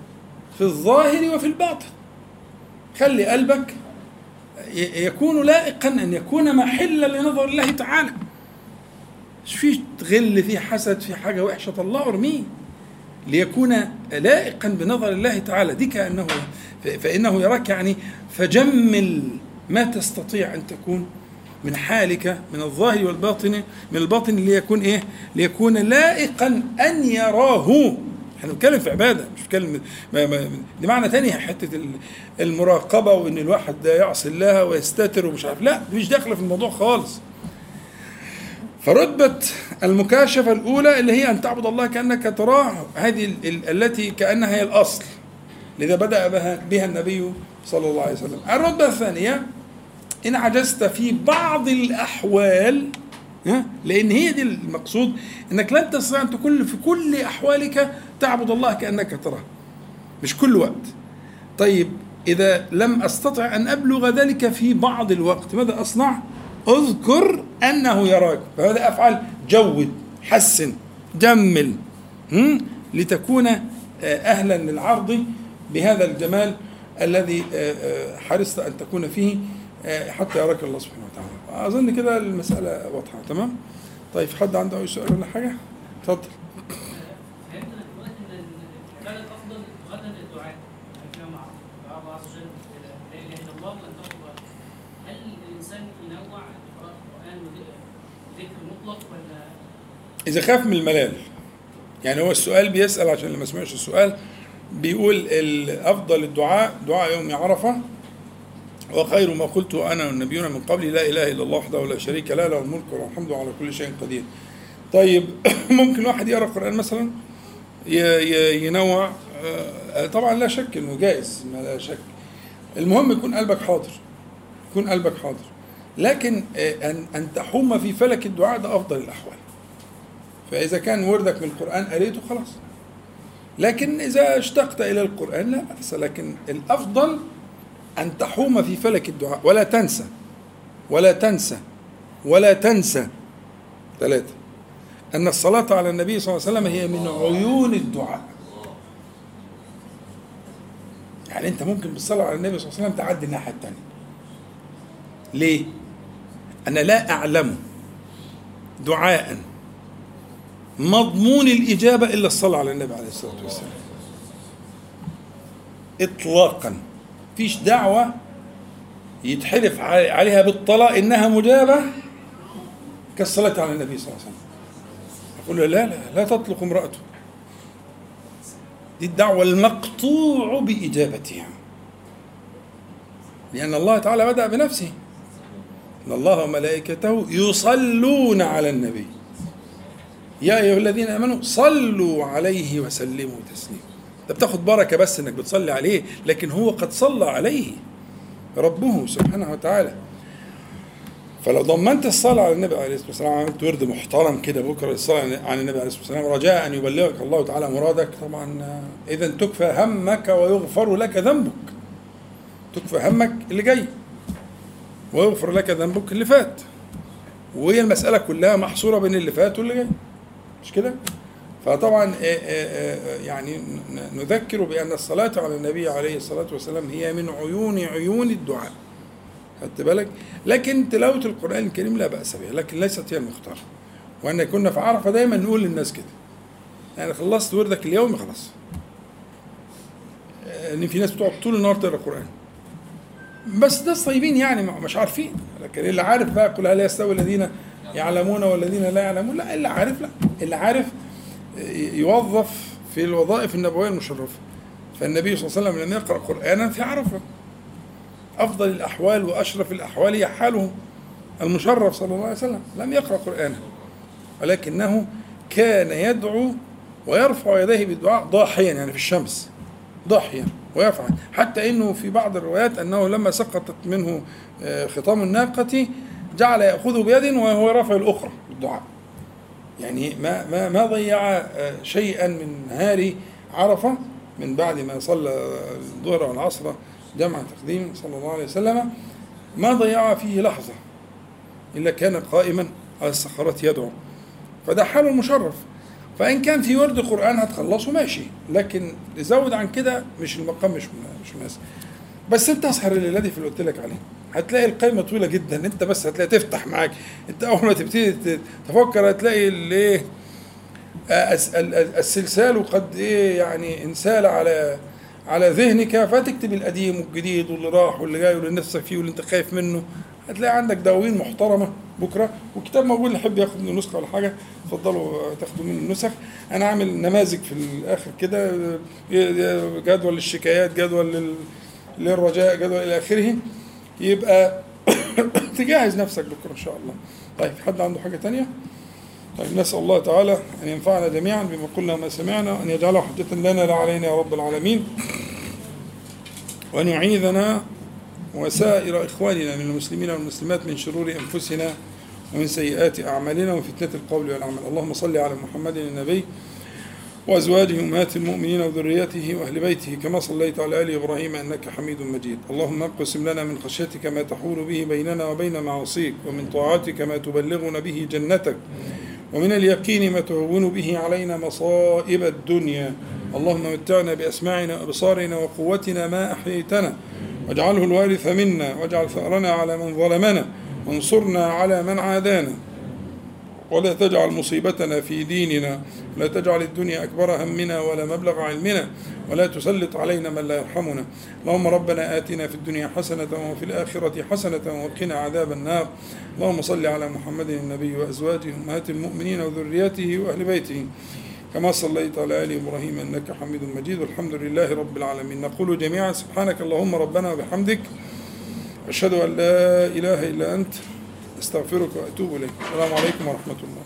في الظاهر وفي الباطن. خلي قلبك يكون لائقا أن يكون محلا لنظر الله تعالى. مش في غل في حسد في حاجة وحشة طلعه ارميه. ليكون لائقا بنظر الله تعالى. دي كأنه فإنه يراك يعني فجمل ما تستطيع أن تكون من حالك من الظاهر والباطن من الباطن ليكون إيه؟ ليكون لائقا أن يراه. إحنا بنتكلم في عبادة مش بنتكلم دي معنى تاني حتة ال- المراقبة وإن الواحد ده يعصي الله ويستتر ومش عارف. لا دي مش داخلة في الموضوع خالص. فرتبة المكاشفة الأولى اللي هي أن تعبد الله كأنك تراه هذه ال- ال- التي كأنها هي الأصل لذا بدأ بها, بها النبي صلى الله عليه وسلم. الرتبة الثانية إن عجزت في بعض الأحوال؟ لأن هي دي المقصود أنك لن تستطيع أن تكون في كل أحوالك تعبد الله كأنك تراه مش كل وقت طيب إذا لم أستطع أن أبلغ ذلك في بعض الوقت ماذا أصنع؟ أذكر أنه يراك فماذا أفعل؟ جود حسن جمل؟ لتكون آه، أهلا للعرض بهذا الجمال الذي آه، آه، حرصت أن تكون فيه حتى يراك الله سبحانه وتعالى أظن كده المسألة واضحة تمام؟ طيب في حد عنده أي سؤال ولا حاجة؟ اتفضل إذا خاف من الملل يعني هو السؤال بيسأل عشان اللي ما سمعش السؤال بيقول الأفضل الدعاء دعاء يوم عرفة وخير ما قلت أنا والنبيون من قبلي لا إله إلا الله وحده لا شريك له له الملك وله الحمد على كل شيء قدير. طيب ممكن واحد يقرأ القرآن مثلا؟ ينوع؟ آه، طبعا لا شك إنه جائز ما لا شك. المهم يكون قلبك حاضر يكون قلبك حاضر. لكن آه، أن أن تحوم في فلك الدعاء ده أفضل الأحوال. فإذا كان وردك من القرآن قريته خلاص. لكن إذا اشتقت إلى القرآن لا بأس لكن الأفضل أن تحوم في فلك الدعاء. ولا تنسى ولا تنسى ولا تنسى. ثلاثة. أن الصلاة على النبي صلى الله عليه وسلم هي من عيون الدعاء. يعني أنت ممكن بالصلاة على النبي صلى الله عليه وسلم تعدي الناحية الثانية ليه؟ أنا لا أعلم دعاء مضمون الإجابة إلا الصلاة على النبي عليه الصلاة والسلام. إطلاقا. فيش دعوة يتحلف علي- عليها بالطلاق إنها مجابة كالصلاة على النبي صلى الله عليه وسلم. أقول له لا لا لا تطلق امرأته. دي الدعوة المقطوع بإجابتها. لأن الله تعالى بدأ بنفسه. إن الله وملائكته يصلون على النبي. يا أيها الذين آمنوا صلوا عليه وسلموا تسليما. انت بتاخد بركة بس انك بتصلي عليه لكن هو قد صلى عليه ربه سبحانه وتعالى. فلو ضمنت الصلاة على النبي عليه الصلاة والسلام عملت ورد محترم كده بكرة الصلاة على النبي عليه الصلاة والسلام رجاء أن يبلغك الله تعالى مرادك طبعا إذا تكفى همك ويغفر لك ذنبك. تكفى همك اللي جاي ويغفر لك ذنبك اللي فات. وهي المسألة كلها محصورة بين اللي فات واللي جاي. مش كده؟ فطبعا آه، آه، آه، يعني نذكر بأن الصلاة على النبي عليه الصلاة والسلام هي من عيون عيون الدعاء. خدت بالك؟ لكن تلاوة القرآن الكريم لا بأس بها لكن ليست هي المختار. وأن كنا في عرفة دايما نقول للناس كده. يعني خلصت وردك اليومي خلاص. إن في ناس بتقعد طول النهار تقرأ قران بس ناس طيبين يعني مش عارفين. لكن اللي عارف بقى قل هل يستوي الذين يعلمون والذين لا يعلمون؟ لا اللي عارف لا. اللي عارف يوظف في الوظائف النبوية المشرفة. فالنبي صلى الله عليه وسلم لم يقرأ قرآنا في عرفه أفضل الأحوال وأشرف الأحوال هي حاله. المشرف صلى الله عليه وسلم لم يقرأ قرآنا. ولكنه كان يدعو ويرفع يديه بالدعاء ضاحيا يعني في الشمس. ضاحيا ويفعل حتى إنه في بعض الروايات أنه لما سقطت منه آه، خطام الناقة جعل يأخذه بيد وهو رافع الأخرى بالدعاء. يعني ما ما ما ضيع آه، شيئا من نهار عرفة من بعد ما صلى الظهر والعصر جمع تقديم صلى الله عليه وسلم. ما ضيع فيه لحظة إلا كان قائما على الصخرات يدعو. فده حاله المشرف. فإن كان في ورد قران هتخلصه ماشي لكن تزود عن كده مش المقام مش مش مناسب بس انت اسهر دي في اللي قلت لك عليه. هتلاقي القايمه طويلة جدا. انت بس هتلاقي تفتح معاك. انت أول ما تبتدي تفكر هتلاقي الايه الس- ال- ال- السلسال قد إيه يعني إنسال على على ذهنك. فتكتب القديم والجديد واللي راح واللي جاي واللي نفسك فيه واللي انت خايف منه. هتلاقي عندك دواوين محترمة بكرة. وكتاب موجود اللي يحب ياخد منه نسخة ولا حاجة اتفضلوا تاخدوا منه النسخ أنا عامل نماذج في الآخر كده. جدول للشكايات جدول لل- للرجاء جدول إلى آخره يبقى تجهز نفسك بكرة إن شاء الله. طيب حد عنده حاجة تانية؟ طيب نسأل الله تعالى أن ينفعنا جميعا بما قلنا وما سمعنا وان يجعله حجة لنا لا علينا يا رب العالمين وأن يعيذنا وسائر إخواننا من المسلمين والمسلمات من شرور أنفسنا ومن سيئات أعمالنا ومن فتنة القول والعمل. اللهم صل على محمد النبي وأزواجه أمهات المؤمنين وذريته وأهل بيته كما صليت على آل إبراهيم إنك حميد مجيد. اللهم أقسم لنا من خشيتك ما تحول به بيننا وبين معاصيك ومن طاعتك ما تبلغنا به جنتك ومن اليقين ما تهون به علينا مصائب الدنيا. اللهم متعنا بأسماعنا وأبصارنا وقوتنا ما أحييتنا. واجعله الوارث منا واجعل ثأرنا على من ظلمنا وانصرنا على من عادانا. ولا تجعل مصيبتنا في ديننا ولا تجعل الدنيا أكبر همنا ولا مبلغ علمنا ولا تسلط علينا من لا يرحمنا. اللهم ربنا آتنا في الدنيا حسنة وفي الآخرة حسنة وقنا عذاب النار. اللهم صل على محمد النبي وأزواجه أمهات المؤمنين وذريته وأهل بيته. كما صليت على آل إبراهيم إنك حميد مجيد. والحمد لله رب العالمين. نقول جميعا سبحانك اللهم ربنا وبحمدك أشهد أن لا إله إلا أنت. أستغفرك وأتوب إليك. السلام عليكم ورحمة الله.